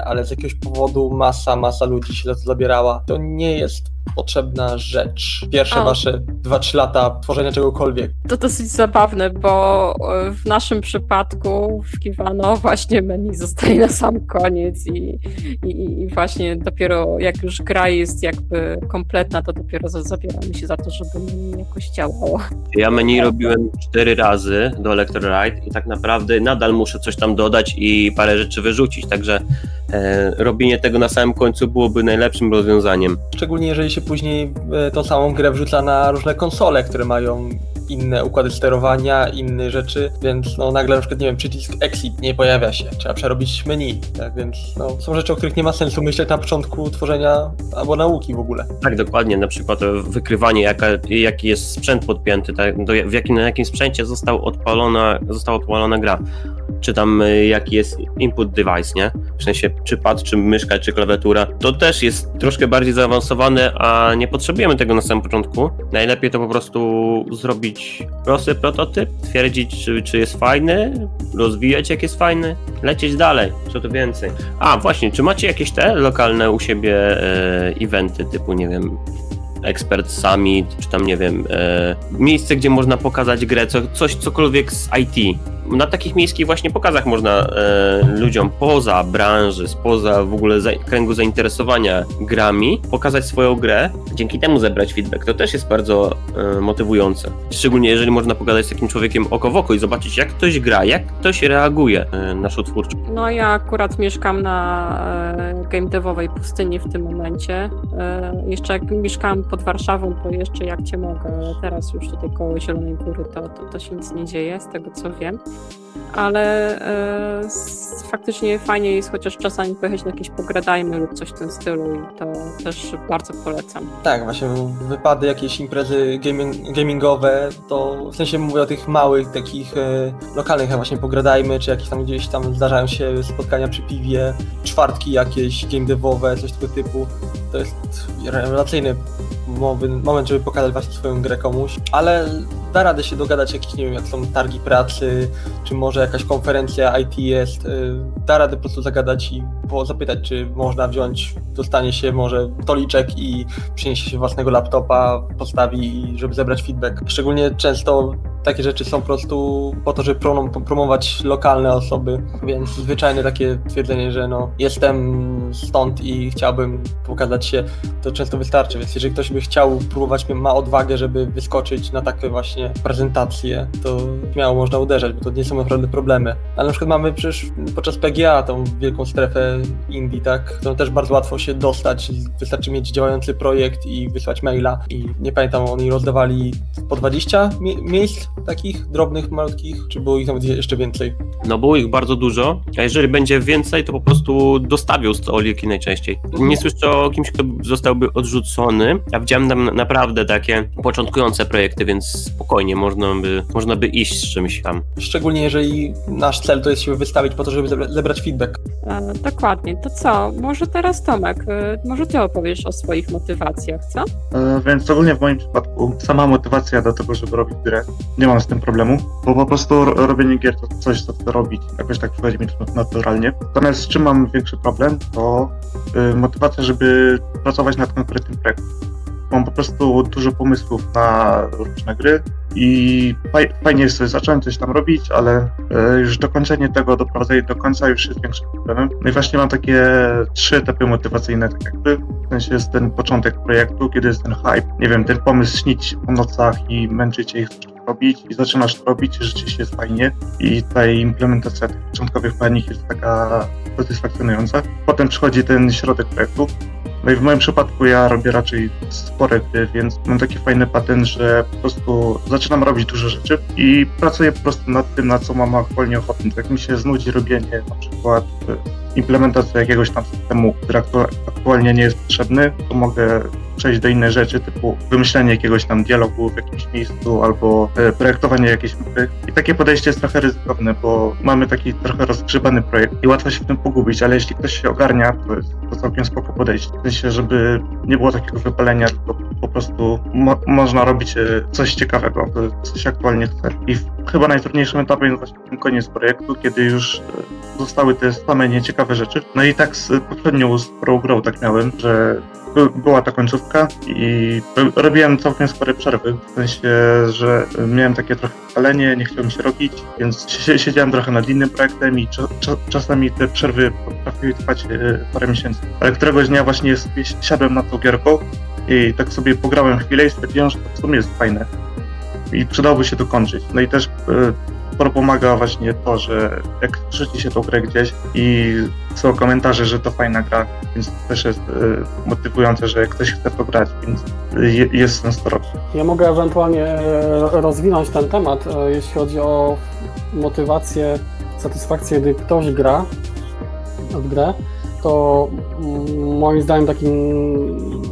ale z jakiegoś powodu masa, masa ludzi się to zabierała. To nie jest potrzebna rzecz. Pierwsze A. wasze 2-3 lata tworzenia czegokolwiek. To dosyć zabawne, bo e, w naszym przypadku w Kiwano [LAUGHS] właśnie menu zostaje na sam koniec i, i, i właśnie dopiero jak już gra jest jakby kompletna, to dopiero za- zabieramy się za to, żeby menu jakoś działało. Ja menu robiłem cztery razy do Electroride i tak naprawdę nadal muszę coś tam dodać i parę rzeczy wyrzucić, także e, robienie tego na samym końcu byłoby najlepszym rozwiązaniem. Szczególnie jeżeli się później e, tą samą grę wrzuca na różne konsole, które mają inne układy sterowania, inne rzeczy, więc no nagle na przykład, nie wiem, przycisk exit nie pojawia się, trzeba przerobić menu, tak więc no, są rzeczy, o których nie ma sensu myśleć na początku tworzenia albo nauki w ogóle. Tak, dokładnie, na przykład wykrywanie, jaka, jaki jest sprzęt podpięty, tak, do, w jakim, na jakim sprzęcie odpalona, została odpalona gra. Czy tam e, jaki jest input device, nie? W sensie czy pad, czy myszka, czy klawiatura. To też jest troszkę bardziej zaawansowane, a nie potrzebujemy tego na samym początku. Najlepiej to po prostu zrobić prosty prototyp, twierdzić, czy, czy jest fajny, rozwijać jak jest fajny, lecieć dalej, co tu więcej. A, właśnie, czy macie jakieś te lokalne u siebie e, eventy typu, nie wiem, Expert Summit, czy tam, nie wiem, e, miejsce, gdzie można pokazać grę, co, coś, cokolwiek z IT. Na takich miejskich właśnie pokazach można e, ludziom poza branży, spoza w ogóle za, kręgu zainteresowania grami, pokazać swoją grę, dzięki temu zebrać feedback. To też jest bardzo e, motywujące. Szczególnie jeżeli można pogadać z takim człowiekiem oko w oko i zobaczyć, jak ktoś gra, jak ktoś reaguje e, na twórczo. No ja akurat mieszkam na e, game devowej pustyni w tym momencie. E, jeszcze jak mieszkałam pod Warszawą, to jeszcze jak cię mogę, ale teraz już tutaj koło Zielonej Góry to, to, to się nic nie dzieje, z tego co wiem. ale e, faktycznie fajnie jest chociaż czasami pojechać na jakieś pogradajmy lub coś w tym stylu i to też bardzo polecam. Tak, właśnie wypady, jakieś imprezy gaming, gamingowe, to w sensie mówię o tych małych, takich e, lokalnych, właśnie pogradajmy, czy jakieś tam gdzieś tam zdarzają się spotkania przy piwie, czwartki jakieś game devowe, coś tego typu. To jest rewelacyjny moment, żeby pokazać właśnie swoją grę komuś, ale da radę się dogadać jakieś, nie wiem, jak są targi pracy, czy może jakaś konferencja IT jest, y, da radę po prostu zagadać i zapytać, czy można wziąć, dostanie się może stoliczek i przyniesie się własnego laptopa, postawi, żeby zebrać feedback. Szczególnie często takie rzeczy są po prostu po to, żeby prom- promować lokalne osoby, więc zwyczajne takie twierdzenie, że no jestem stąd i chciałbym pokazać się, to często wystarczy, więc jeżeli ktoś by chciał próbować, ma odwagę, żeby wyskoczyć na takie właśnie prezentacje, to śmiało można uderzać, bo to nie są naprawdę problemy. Ale na przykład mamy przecież podczas PGA tą wielką strefę Indii, tak, którą też bardzo łatwo się dostać, wystarczy mieć działający projekt i wysłać maila. I nie pamiętam, oni rozdawali po 20 mie- miejsc takich drobnych, malutkich, czy było ich nawet jeszcze więcej? No było ich bardzo dużo, a jeżeli będzie więcej, to po prostu dostawią stoliki najczęściej. Nie słyszę o kimś, kto zostałby odrzucony. Ja widziałem tam naprawdę takie początkujące projekty, więc spokojnie można by, można by iść z czymś tam. Szczególnie jeżeli nasz cel to jest się wystawić po to, żeby zebra- zebrać feedback. E, dokładnie, to co? Może teraz Tomek, e, może ty opowiesz o swoich motywacjach, co? E, Więc ogólnie w moim przypadku sama motywacja do tego, żeby robić grę, nie mam z tym problemu, bo po prostu ro- robienie gier to coś, co chcę robić, jakoś tak przychodzi mi to naturalnie. Natomiast z czym mam większy problem, to y, motywacja, żeby pracować nad konkretnym projektem. Mam po prostu dużo pomysłów na różne gry i faj, fajnie jest coś zacząć, coś tam robić, ale e, już dokończenie tego, doprowadzenie do końca już jest większym problemem. No i właśnie mam takie trzy etapy motywacyjne, tak jakby. W sensie jest ten początek projektu, kiedy jest ten hype, nie wiem, ten pomysł śnić po nocach i męczyć się i robić i zaczynasz robić i rzeczywiście jest fajnie i ta implementacja tych początkowych mechanik jest taka satysfakcjonująca. Potem przychodzi ten środek projektu, no i w moim przypadku ja robię raczej spore gry, więc mam taki fajny patent, że po prostu zaczynam robić dużo rzeczy i pracuję po prostu nad tym, na co mam aktualnie ochotę. Jak mi się znudzi robienie na przykład implementacja jakiegoś tam systemu, który aktu- aktualnie nie jest potrzebny, to mogę przejść do innej rzeczy, typu wymyślenie jakiegoś tam dialogu w jakimś miejscu albo e, projektowanie jakiejś mapy. I takie podejście jest trochę ryzykowne, bo mamy taki trochę rozgrzebany projekt i łatwo się w tym pogubić, ale jeśli ktoś się ogarnia, to jest to całkiem spoko podejście. W sensie, żeby nie było takiego wypalenia, tylko po prostu mo- można robić e, coś ciekawego, to co się aktualnie chce. I w, chyba najtrudniejszym etapem jest właśnie ten koniec projektu, kiedy już e, zostały te same nieciekawe rzeczy. No i tak z poprzednią Pro Grow tak miałem, że by- była ta końcówka i ro- robiłem całkiem spore przerwy, w sensie, że miałem takie trochę palenie, nie chciałem się robić, więc sie- siedziałem trochę nad innym projektem i cza- cza- czasami te przerwy potrafiły trwać e, parę miesięcy. Ale któregoś dnia właśnie siadłem na tą gierką i tak sobie pograłem chwilę i stwierdziłem, że to w sumie jest fajne i przydałoby się dokończyć. No i też sporo pomaga właśnie to, że jak rzuci się tą grę gdzieś i są komentarze, że to fajna gra, więc też jest e, motywujące, że ktoś chce to grać, więc je, jest sens to robić. Ja mogę ewentualnie e, rozwinąć ten temat, e, jeśli chodzi o motywację, satysfakcję, gdy ktoś gra w grę, to mm, moim zdaniem takim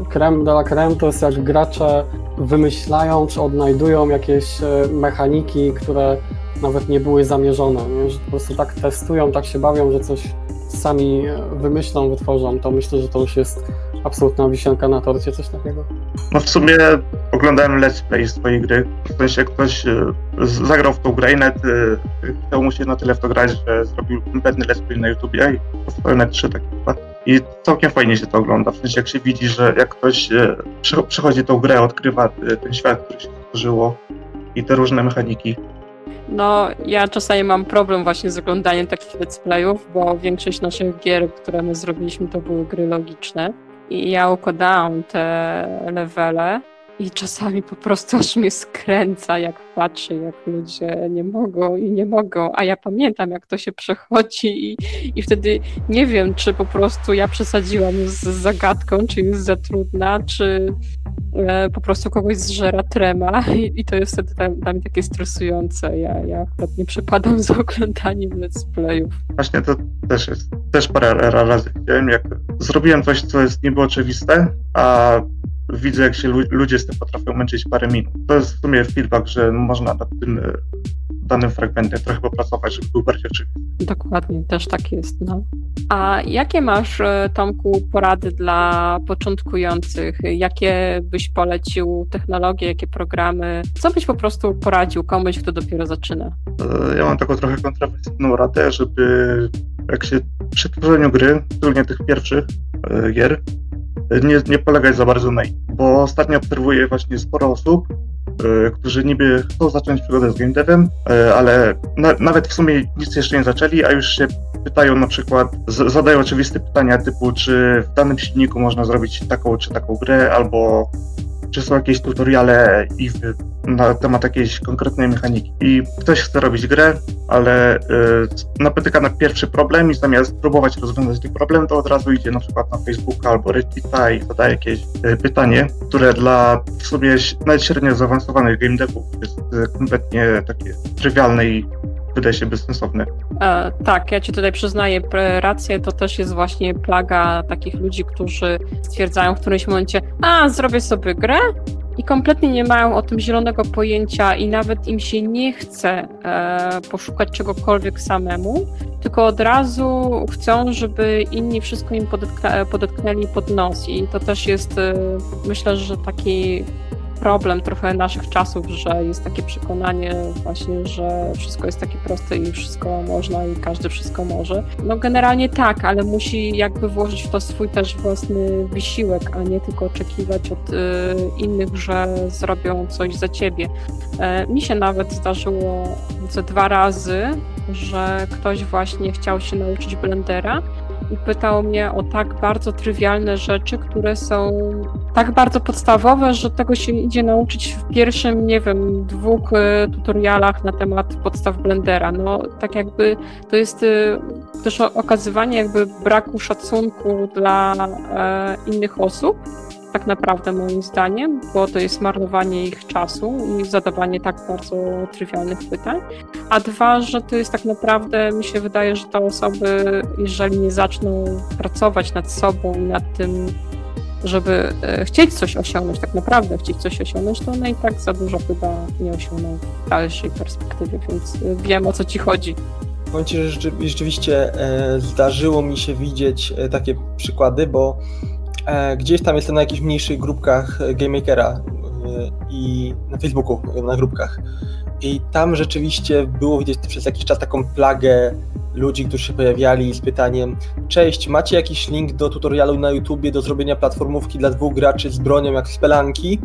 creme de la creme to jest jak gracze wymyślają czy odnajdują jakieś mechaniki, które nawet nie były zamierzone, nie? że po prostu tak testują, tak się bawią, że coś sami e, wymyślą, wytworzą, to myślę, że to już jest absolutna wisienka na torcie, coś takiego. No w sumie oglądałem let's play swojej gry. W sensie ktoś e, z- zagrał w tą grę i nawet e, chciał mu się na tyle w to grać, że zrobił kompletny let's play na YouTubie i powstały nawet trzy takie. I całkiem fajnie się to ogląda. W sensie jak się widzi, że jak ktoś e, prze- przechodzi tą grę, odkrywa e, ten świat, który się stworzyło i te różne mechaniki. No, ja czasami mam problem właśnie z oglądaniem takich let's playów, bo większość naszych gier, które my zrobiliśmy, to były gry logiczne. I ja układałam te levele I czasami po prostu aż mnie skręca, jak patrzę, jak ludzie nie mogą i nie mogą, a ja pamiętam, jak to się przechodzi i, i wtedy nie wiem, czy po prostu ja przesadziłam z zagadką, czy jest za trudna, czy e, po prostu kogoś zżera trema i, i to jest wtedy dla, mnie takie stresujące. Ja, ja akurat nie przepadam [LAUGHS] za oglądaniem let's playów. Właśnie to też jest, też parę razy widziałem, jak zrobiłem coś, co jest niby oczywiste, a widzę, jak się lu- ludzie z tym potrafią męczyć parę minut. To jest w sumie feedback, że można nad tym e, danym fragmentem trochę popracować, żeby był bardziej oczywisty. Dokładnie, też tak jest. No. A jakie masz, e, Tomku, porady dla początkujących? Jakie byś polecił technologie, jakie programy? Co byś po prostu poradził komuś, kto dopiero zaczyna? E, Ja mam taką trochę kontrowersyjną radę, żeby jak się przy tworzeniu gry, szczególnie tych pierwszych gier, nie, nie polegać za bardzo na innych. Bo ostatnio obserwuję właśnie sporo osób, e, którzy niby chcą zacząć przygodę z game devem, e, ale na, nawet w sumie nic jeszcze nie zaczęli, a już się pytają na przykład, z, zadają oczywiste pytania typu, czy w danym silniku można zrobić taką czy taką grę, albo czy są jakieś tutoriale i na temat jakiejś konkretnej mechaniki. I ktoś chce robić grę, ale y, napotyka na pierwszy problem i zamiast próbować rozwiązać ten problem, to od razu idzie na przykład na Facebooka albo Reddita i zadaje jakieś y, pytanie, które dla w sobie ś- nawet średnio zaawansowanych game devów jest y, kompletnie takie trywialne i wydaje się bezsensowne. E, tak, ja ci tutaj przyznaję rację, to też jest właśnie plaga takich ludzi, którzy stwierdzają w którymś momencie, a zrobię sobie grę? I kompletnie nie mają o tym zielonego pojęcia i nawet im się nie chce e, poszukać czegokolwiek samemu, tylko od razu chcą, żeby inni wszystko im podetknęli pod nos. I to też jest, e, myślę, że taki problem trochę naszych czasów, że jest takie przekonanie właśnie, że wszystko jest takie proste i wszystko można i każdy wszystko może. No generalnie tak, ale musi jakby włożyć w to swój też własny wysiłek, a nie tylko oczekiwać od y, innych, że zrobią coś za ciebie. E, mi się nawet zdarzyło ze dwa razy, że ktoś właśnie chciał się nauczyć Blendera i pytał mnie o tak bardzo trywialne rzeczy, które są tak bardzo podstawowe, że tego się idzie nauczyć w pierwszym, nie wiem, dwóch e, tutorialach na temat podstaw Blendera. No tak jakby to jest e, też okazywanie jakby braku szacunku dla e, innych osób, tak naprawdę moim zdaniem, bo to jest marnowanie ich czasu i zadawanie tak bardzo trywialnych pytań. A dwa, że to jest tak naprawdę, mi się wydaje, że te osoby, jeżeli nie zaczną pracować nad sobą i nad tym, żeby e, chcieć coś osiągnąć, tak naprawdę chcieć coś osiągnąć, to one i tak za dużo chyba nie osiągną w dalszej perspektywie, więc e, wiem o co ci chodzi. Powiem Ci, że rzeczy- rzeczywiście e, zdarzyło mi się widzieć takie przykłady, bo gdzieś tam jestem na jakichś mniejszych grupkach e, GameMakera e, i na Facebooku, e, na grupkach. I tam rzeczywiście było widać przez jakiś czas taką plagę ludzi, którzy się pojawiali z pytaniem Cześć, macie jakiś link do tutorialu na YouTubie do zrobienia platformówki dla dwóch graczy z bronią jak spelanki?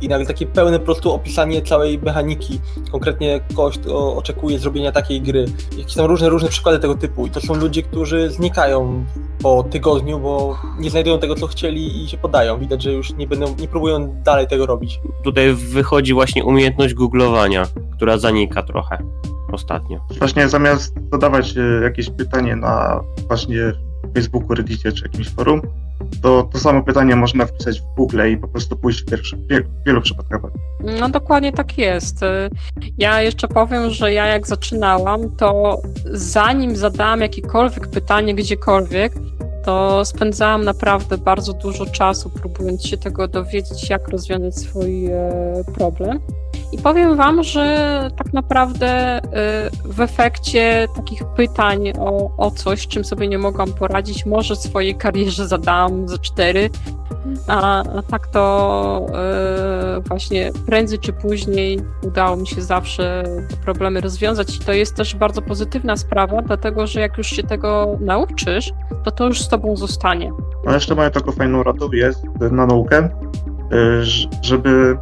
I nagle takie pełne po prostu opisanie całej mechaniki. Konkretnie kogoś, kto oczekuje zrobienia takiej gry. Jakieś tam różne, różne przykłady tego typu. I to są ludzie, którzy znikają po tygodniu, bo nie znajdują tego, co chcieli i się podają. Widać, że już nie będą, nie próbują dalej tego robić. Tutaj wychodzi właśnie umiejętność googlowania, która zanika trochę ostatnio. Właśnie zamiast zadawać e, jakieś pytanie na właśnie Facebooku, Reddicie czy jakimś forum, to to samo pytanie można wpisać w Google i po prostu pójść w pierwszy, w wie- w wielu przypadkach. No dokładnie tak jest. Y, Ja jeszcze powiem, że ja jak zaczynałam, to zanim zadałam jakiekolwiek pytanie gdziekolwiek, to spędzałam naprawdę bardzo dużo czasu próbując się tego dowiedzieć, jak rozwiązać swój e, problem. I powiem Wam, że tak naprawdę e, w efekcie takich pytań o, o coś, czym sobie nie mogłam poradzić, może swojej karierze zadałam ze cztery, a, tak to e, właśnie prędzej czy później udało mi się zawsze te problemy rozwiązać. I to jest też bardzo pozytywna sprawa, dlatego że jak już się tego nauczysz, to to już z tobą zostanie. No jeszcze mają taką fajną radą jest na naukę, ż- żeby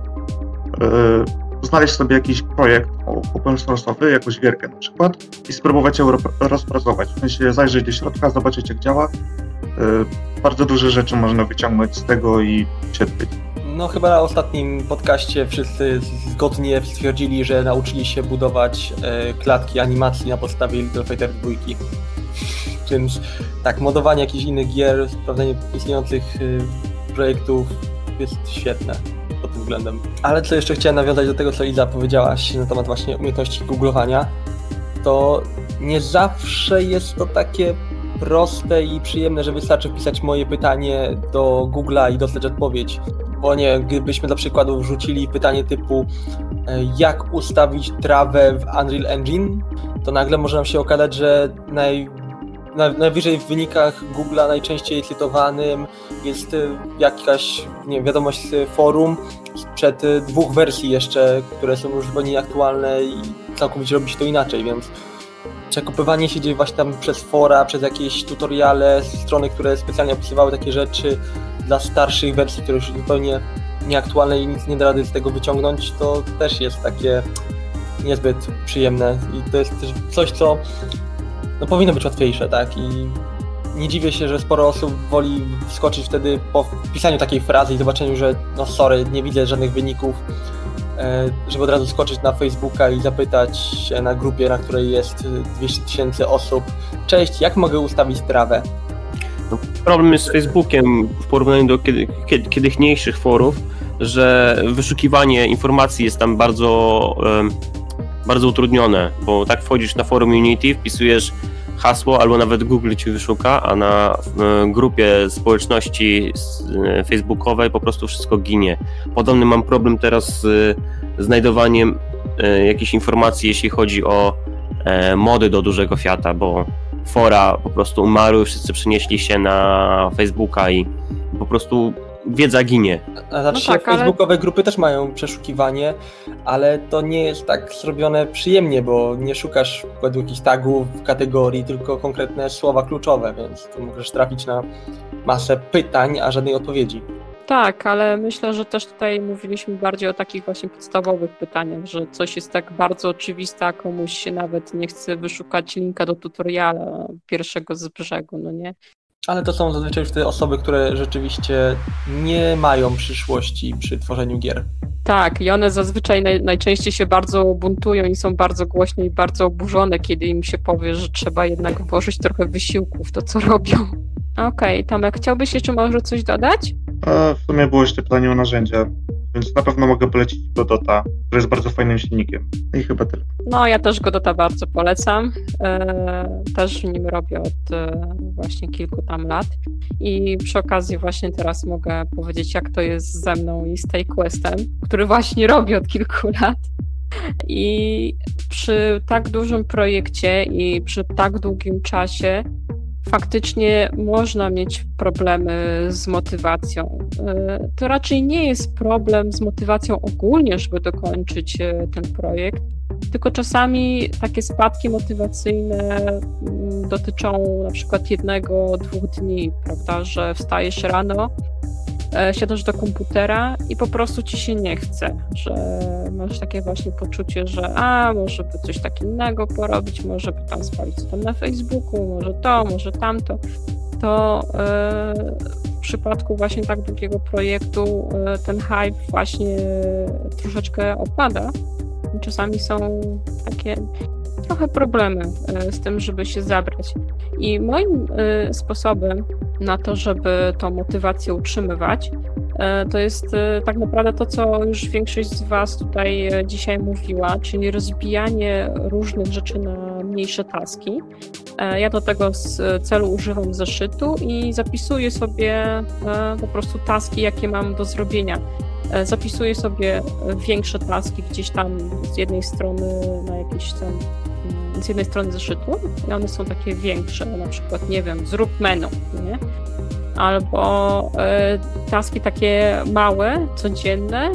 znaleźć sobie jakiś projekt open source'owy, jakąś gierkę na przykład i spróbować ją ro- rozpracować. W sensie zajrzeć do środka, zobaczyć jak działa. E, Bardzo duże rzeczy można wyciągnąć z tego i cierpieć. No chyba na ostatnim podcaście wszyscy zgodnie stwierdzili, że nauczyli się budować e, klatki animacji na podstawie Little Fighter 2. Więc tak, modowanie jakichś innych gier, sprawdzenie istniejących y, projektów jest świetne pod tym względem. Ale co jeszcze chciałem nawiązać do tego, co Iza powiedziałaś na temat właśnie umiejętności googlowania, to nie zawsze jest to takie proste i przyjemne, że wystarczy wpisać moje pytanie do Google'a i dostać odpowiedź. Bo nie, gdybyśmy dla przykładu wrzucili pytanie typu e, jak ustawić trawę w Unreal Engine, to nagle może nam się okazać, że naj, na, najwyżej w wynikach Google'a najczęściej cytowanym jest y, jakaś nie wiadomość z forum sprzed y, dwóch wersji jeszcze, które są już zupełnie nieaktualne i całkowicie robi się to inaczej, więc przekopywanie się dzieje właśnie tam przez fora, przez jakieś tutoriale, strony, które specjalnie opisywały takie rzeczy dla starszych wersji, które już zupełnie nieaktualne i nic nie da rady z tego wyciągnąć, to też jest takie niezbyt przyjemne i to jest też coś, co no, powinno być łatwiejsze, tak? I nie dziwię się, że sporo osób woli wskoczyć wtedy po wpisaniu takiej frazy i zobaczeniu, że no sorry, nie widzę żadnych wyników, e, żeby od razu skoczyć na Facebooka i zapytać na grupie, na której jest 200 tysięcy osób, cześć, jak mogę ustawić trawę? No, problem jest z Facebookiem w porównaniu do kiedy, kiedy, forów, że wyszukiwanie informacji jest tam bardzo, bardzo utrudnione, bo tak wchodzisz na forum Unity, wpisujesz hasło, albo nawet Google ci wyszuka, a na grupie społeczności e, facebookowej po prostu wszystko ginie. Podobny mam problem teraz z znajdowaniem e, jakichś informacji, jeśli chodzi o e, mody do dużego Fiata, bo fora po prostu umarły, wszyscy przenieśli się na Facebooka i po prostu wiedza ginie. A znaczy no tak, facebookowe ale... grupy też mają przeszukiwanie, ale to nie jest tak zrobione przyjemnie, bo nie szukasz według jakichś tagów, kategorii, tylko konkretne słowa kluczowe, więc tu możesz trafić na masę pytań, a żadnej odpowiedzi. Tak, ale myślę, że też tutaj mówiliśmy bardziej o takich właśnie podstawowych pytaniach, że coś jest tak bardzo oczywiste, a komuś się nawet nie chce wyszukać linka do tutoriala pierwszego z brzegu, no nie? Ale to są zazwyczaj już te osoby, które rzeczywiście nie mają przyszłości przy tworzeniu gier. Tak, i one zazwyczaj naj, najczęściej się bardzo buntują i są bardzo głośne i bardzo oburzone, kiedy im się powie, że trzeba jednak włożyć trochę wysiłku w to, co robią. [LAUGHS] Okej, okay, Tomek, chciałbyś jeszcze może coś dodać? A w sumie było jeszcze pytanie o narzędzia więc na pewno mogę polecić Godota, który jest bardzo fajnym silnikiem. I chyba tyle. No, ja też Godota bardzo polecam. E, też nim robię od e, właśnie kilku tam lat. I przy okazji właśnie teraz mogę powiedzieć, jak to jest ze mną i z Questem, który właśnie [LAUGHS] robię od kilku lat. I przy tak dużym projekcie i przy tak długim czasie faktycznie można mieć problemy z motywacją. E, to raczej nie jest problem z motywacją ogólnie, żeby dokończyć e, ten projekt, tylko czasami takie spadki motywacyjne mm, dotyczą na przykład jednego, dwóch dni, prawda, że wstajesz rano, siadasz do komputera i po prostu ci się nie chce, że masz takie właśnie poczucie, że a, może by coś tak innego porobić, może by tam spalić tam na Facebooku, może to, może tamto, to e, w przypadku właśnie tak długiego projektu e, ten hype właśnie troszeczkę opada. Czasami są takie trochę problemy z tym, żeby się zabrać. I moim sposobem na to, żeby tą motywację utrzymywać. E, to jest e, tak naprawdę to, co już większość z Was tutaj e, dzisiaj mówiła, czyli rozbijanie różnych rzeczy na mniejsze taski. Ja do tego z celu używam zeszytu i zapisuję sobie po prostu taski, jakie mam do zrobienia. Zapisuję sobie większe taski gdzieś tam z jednej strony na jakieś tam z jednej strony zeszytu i one są takie większe, na przykład, nie wiem, zrób menu, nie? Albo y, taski takie małe, codzienne y,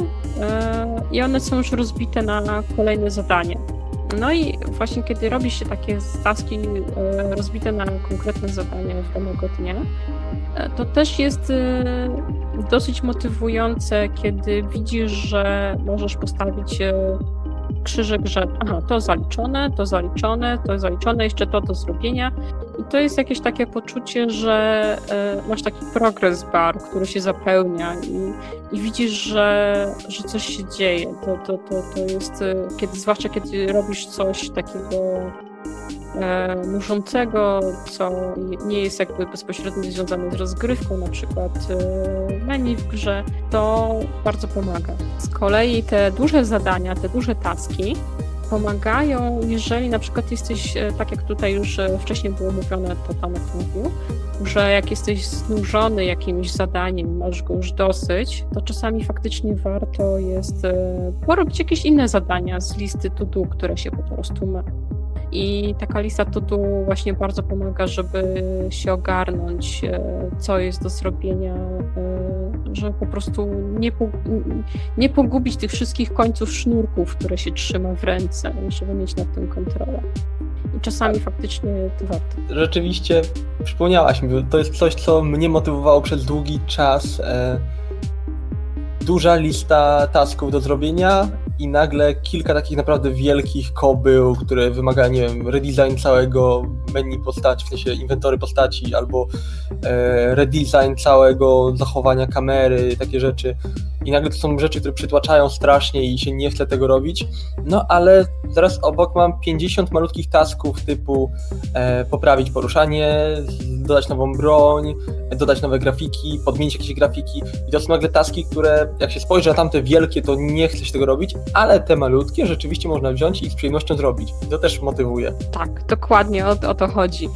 i one są już rozbite na kolejne zadanie. No i właśnie kiedy robi się takie taski y, rozbite na konkretne zadania w danego dnia, to też jest dosyć motywujące, kiedy widzisz, że możesz postawić krzyżyk, że aha, to zaliczone, to zaliczone, to zaliczone, jeszcze to do zrobienia. I to jest jakieś takie poczucie, że e, masz taki progress bar, który się zapełnia i, i widzisz, że, że coś się dzieje. To, to, to, to jest, e, kiedy, zwłaszcza kiedy robisz coś takiego e, nużącego, co nie jest jakby bezpośrednio związane z rozgrywką, na przykład e, menu w grze, to bardzo pomaga. Z kolei te duże zadania, te duże taski pomagają, jeżeli na przykład jesteś, e, tak jak tutaj już e, wcześniej było mówione, to Tomek mówił, że jak jesteś znużony jakimś zadaniem, masz go już dosyć, to czasami faktycznie warto jest e, porobić jakieś inne zadania z listy to do, które się po prostu ma. I taka lista to do właśnie bardzo pomaga, żeby się ogarnąć, co jest do zrobienia, żeby po prostu nie, nie pogubić tych wszystkich końców sznurków, które się trzyma w ręce, żeby mieć nad tym kontrolę. I czasami faktycznie to warto. Rzeczywiście przypomniałaś mi, to jest coś, co mnie motywowało przez długi czas. E, duża lista tasków do zrobienia i nagle kilka takich naprawdę wielkich kobył, które wymagają, nie wiem, redesign całego menu postaci, w sensie inwentory postaci, albo e, redesign całego zachowania kamery, takie rzeczy. I nagle to są rzeczy, które przytłaczają strasznie i się nie chce tego robić. No ale zaraz obok mam 50 malutkich tasków typu e, poprawić poruszanie, dodać nową broń, dodać nowe grafiki, podmienić jakieś grafiki. I to są nagle taski, które jak się spojrzy na tamte wielkie, to nie chce się tego robić, ale te malutkie rzeczywiście można wziąć i z przyjemnością zrobić. To też motywuje. Tak, dokładnie o, o to chodzi.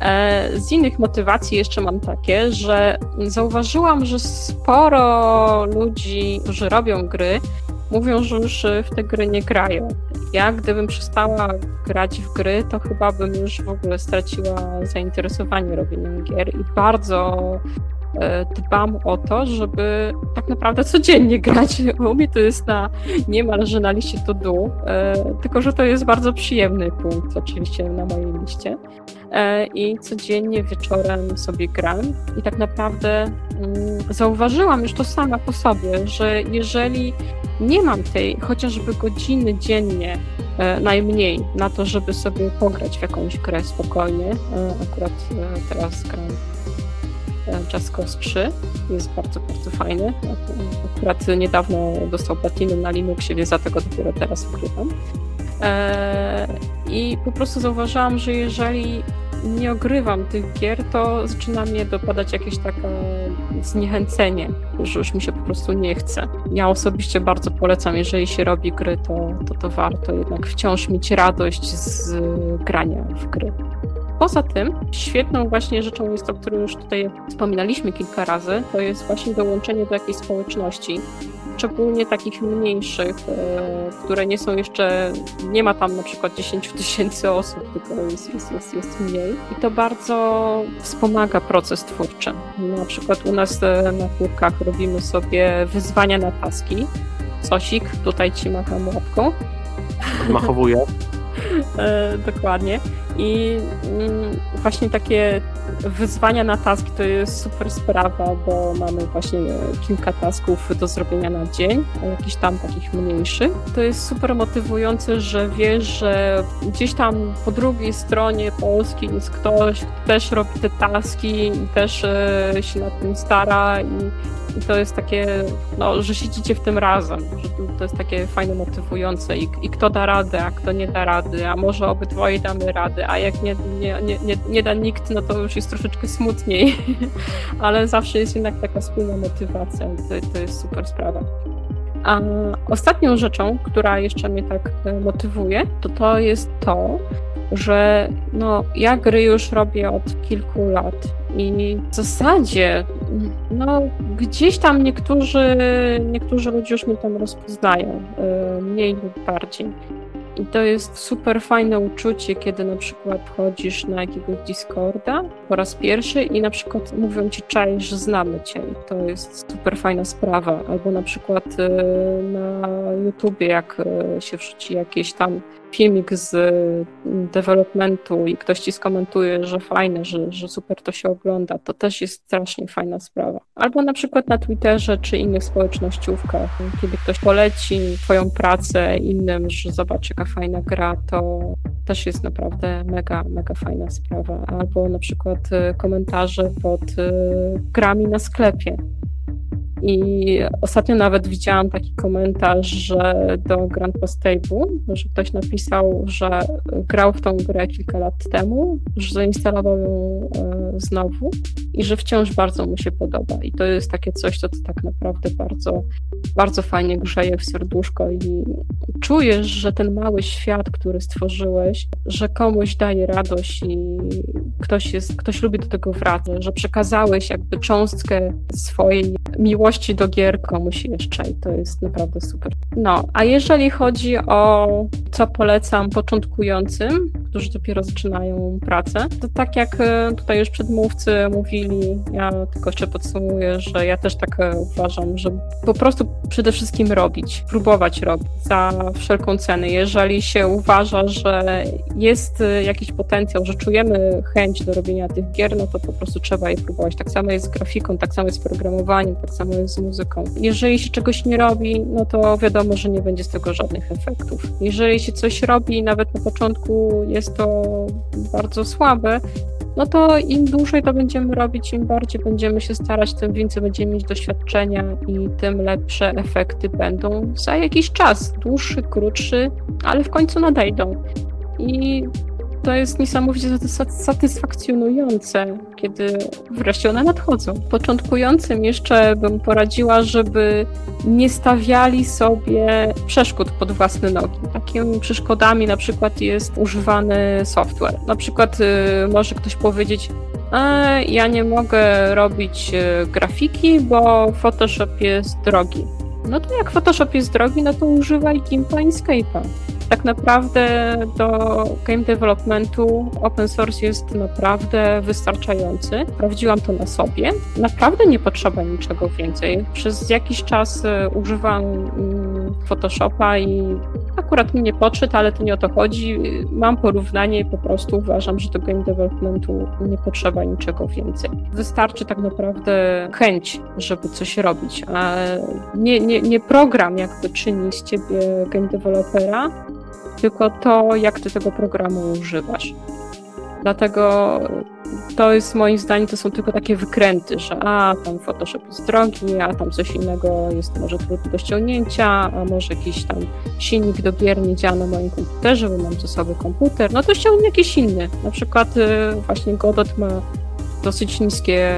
E, z innych motywacji jeszcze mam takie, że zauważyłam, że sporo ludzi, którzy robią gry, mówią, że już w te gry nie grają. Ja gdybym przestała grać w gry, to chyba bym już w ogóle straciła zainteresowanie robieniem gier i bardzo dbam o to, żeby tak naprawdę codziennie grać. U mnie to jest na niemalże na liście to do, e, tylko że to jest bardzo przyjemny punkt oczywiście na mojej liście. E, I codziennie wieczorem sobie gram i tak naprawdę mm, zauważyłam już to sama po sobie, że jeżeli nie mam tej chociażby godziny dziennie e, najmniej na to, żeby sobie pograć w jakąś grę spokojnie. E, akurat e, teraz gram Just Cause 3. Jest bardzo, bardzo fajny. Akurat niedawno dostał platinum na Linuxie, więc dlatego dopiero teraz ukrywam. I po prostu zauważyłam, że jeżeli nie ogrywam tych gier, to zaczyna mnie dopadać jakieś takie zniechęcenie, że już mi się po prostu nie chce. Ja osobiście bardzo polecam, jeżeli się robi gry, to, to, to warto jednak wciąż mieć radość z grania w gry. Poza tym, świetną właśnie rzeczą jest o którym już tutaj wspominaliśmy kilka razy, to jest właśnie dołączenie do jakiejś społeczności szczególnie takich mniejszych, e, które nie są jeszcze, nie ma tam na przykład 10 tysięcy osób, tylko jest, jest, jest, jest mniej. I to bardzo wspomaga proces twórczy. Na przykład u nas e, na chórkach robimy sobie wyzwania na taski. Sosik, tutaj ci macham łapką. Machowuję. [LAUGHS] E, dokładnie. I mm, właśnie takie wyzwania na taski to jest super sprawa, bo mamy właśnie kilka tasków do zrobienia na dzień, jakichś tam takich mniejszych. To jest super motywujące, że wiesz, że gdzieś tam po drugiej stronie Polski jest ktoś, kto też robi te taski i też e, się nad tym stara i i to jest takie, no, że siedzicie w tym razem, że to jest takie fajne, motywujące. I, i kto da radę, a kto nie da rady, a może obydwoje damy rady, a jak nie, nie, nie, nie, nie da nikt, no to już jest troszeczkę smutniej, [LAUGHS] ale zawsze jest jednak taka wspólna motywacja to, to jest super sprawa. A ostatnią rzeczą, która jeszcze mnie tak e, motywuje, to to jest to, że no, ja gry już robię od kilku lat i w zasadzie no, gdzieś tam niektórzy, niektórzy ludzie już mnie tam rozpoznają, y, mniej lub bardziej. I to jest super fajne uczucie, kiedy na przykład chodzisz na jakiegoś Discorda po raz pierwszy i na przykład mówią ci czaj, że znamy cię. I to jest super fajna sprawa. Albo na przykład y, na YouTubie, jak e, się wrzuci jakiś tam filmik z mm, developmentu i ktoś ci skomentuje, że fajne, że, że super to się ogląda, to też jest strasznie fajna sprawa. Albo na przykład na Twitterze czy innych społecznościówkach, kiedy ktoś poleci twoją pracę innym, że zobacz jaka fajna gra, to też jest naprawdę mega, mega fajna sprawa. Albo na przykład e, komentarze pod e, grami na sklepie. I ostatnio nawet widziałam taki komentarz, że do Grand Post Table, że ktoś napisał, że grał w tą grę kilka lat temu, że zainstalował ją e, znowu i że wciąż bardzo mu się podoba. I to jest takie coś, co tak naprawdę bardzo, bardzo fajnie grzeje w serduszko i czujesz, że ten mały świat, który stworzyłeś, że komuś daje radość i ktoś, jest, ktoś lubi do tego wracać, że przekazałeś jakby cząstkę swojej miłości do gier komuś jeszcze i to jest naprawdę super. No, a jeżeli chodzi o co polecam początkującym, którzy dopiero zaczynają pracę, to tak jak e, tutaj już przedmówcy mówili, ja tylko jeszcze podsumuję, że ja też tak e, uważam, że po prostu przede wszystkim robić, próbować robić za wszelką cenę. Jeżeli się uważa, że jest e, jakiś potencjał, że czujemy chęć do robienia tych gier, no to po prostu trzeba je próbować. Tak samo jest z grafiką, tak samo jest z programowaniem, tak samo jest z muzyką. Jeżeli się czegoś nie robi, no to wiadomo, że nie będzie z tego żadnych efektów. Jeżeli się coś robi, nawet na początku jest to bardzo słabe, no to im dłużej to będziemy robić, im bardziej będziemy się starać, tym więcej będziemy mieć doświadczenia i tym lepsze efekty będą za jakiś czas. Dłuższy, krótszy, ale w końcu nadejdą. I to jest niesamowicie satysfakcjonujące, kiedy wreszcie one nadchodzą. Początkującym jeszcze bym poradziła, żeby nie stawiali sobie przeszkód pod własne nogi. Takimi przeszkodami na przykład jest używany software. Na przykład y, może ktoś powiedzieć, e, ja nie mogę robić y, grafiki, bo Photoshop jest drogi. No to jak Photoshop jest drogi, no to używaj Gimpa Inkscape'a tak naprawdę do game developmentu open source jest naprawdę wystarczający. Sprawdziłam to na sobie. Naprawdę nie potrzeba niczego więcej. Przez jakiś czas e, używam mm, Photoshopa i akurat mi nie podszedł, ale to nie o to chodzi. Mam porównanie i po prostu uważam, że do game developmentu nie potrzeba niczego więcej. Wystarczy tak naprawdę chęć, żeby coś robić, a nie, nie, nie program jakby czyni z ciebie game developera, tylko to, jak ty tego programu używasz. Dlatego to jest moim zdaniem, to są tylko takie wykręty, że a tam Photoshop jest drogi, a tam coś innego jest może trudne do ściągnięcia, a może jakiś tam silnik do gier nie działa na moim komputerze, bo mam sobie komputer, no to ściągnę jakiś inny. Na przykład y, właśnie Godot ma dosyć niskie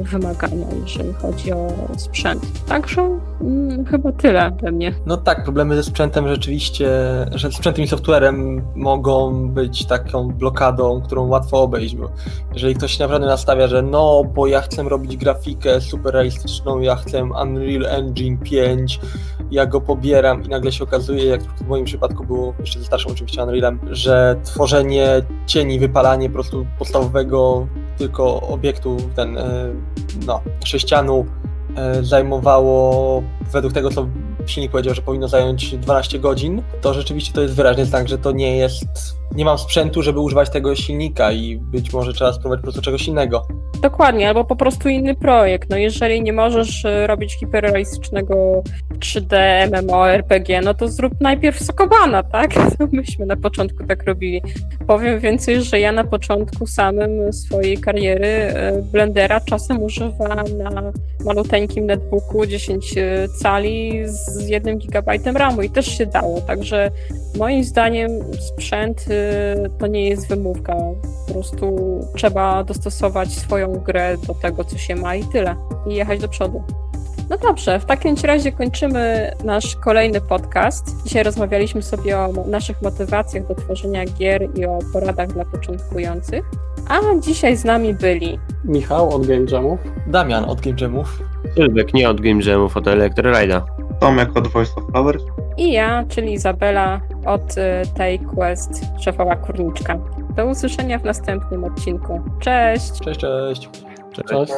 y, wymagania, jeżeli chodzi o sprzęt. Także hmm, chyba tyle we mnie. No tak, problemy ze sprzętem rzeczywiście, że sprzętem i softwarem mogą być taką blokadą, którą łatwo obejść, bo jeżeli ktoś się naprawdę nastawia, że no, bo ja chcę robić grafikę super realistyczną, ja chcę Unreal Engine 5, ja go pobieram i nagle się okazuje, jak w moim przypadku było jeszcze ze starszym oczywiście Unrealem, że tworzenie cieni, wypalanie po prostu podstawowego tylko obiektu, ten, e, no, sześcianu zajmowało, według tego co silnik powiedział, że powinno zająć 12 godzin, to rzeczywiście to jest wyraźny znak, że to nie jest, nie mam sprzętu, żeby używać tego silnika i być może trzeba spróbować po prostu czegoś innego. Dokładnie, albo po prostu inny projekt. No jeżeli nie możesz e, robić hiperrealistycznego 3D MMORPG, no to zrób najpierw Sokobana, tak? [LAUGHS] Myśmy na początku tak robili. Powiem więcej, że ja na początku samym swojej kariery e, Blendera czasem używałam na maluteńkim netbooku 10 e, cali z 1 GB RAMu i też się dało, także moim zdaniem sprzęt to nie jest wymówka. Po prostu trzeba dostosować swoją grę do tego, co się ma i tyle. I jechać do przodu. No dobrze, w takim razie kończymy nasz kolejny podcast. Dzisiaj rozmawialiśmy sobie o naszych motywacjach do tworzenia gier i o poradach dla początkujących. A dzisiaj z nami byli Michał od Game Jamów, Damian od Game Jamów, Sylwek nie od Game Jamów, od Electrorida. Tomek od Voice of Flowers. i ja, czyli Izabela od y, tej Quest, szefowa kurniczka. Do usłyszenia w następnym odcinku. Cześć! Cześć, cześć. cześć.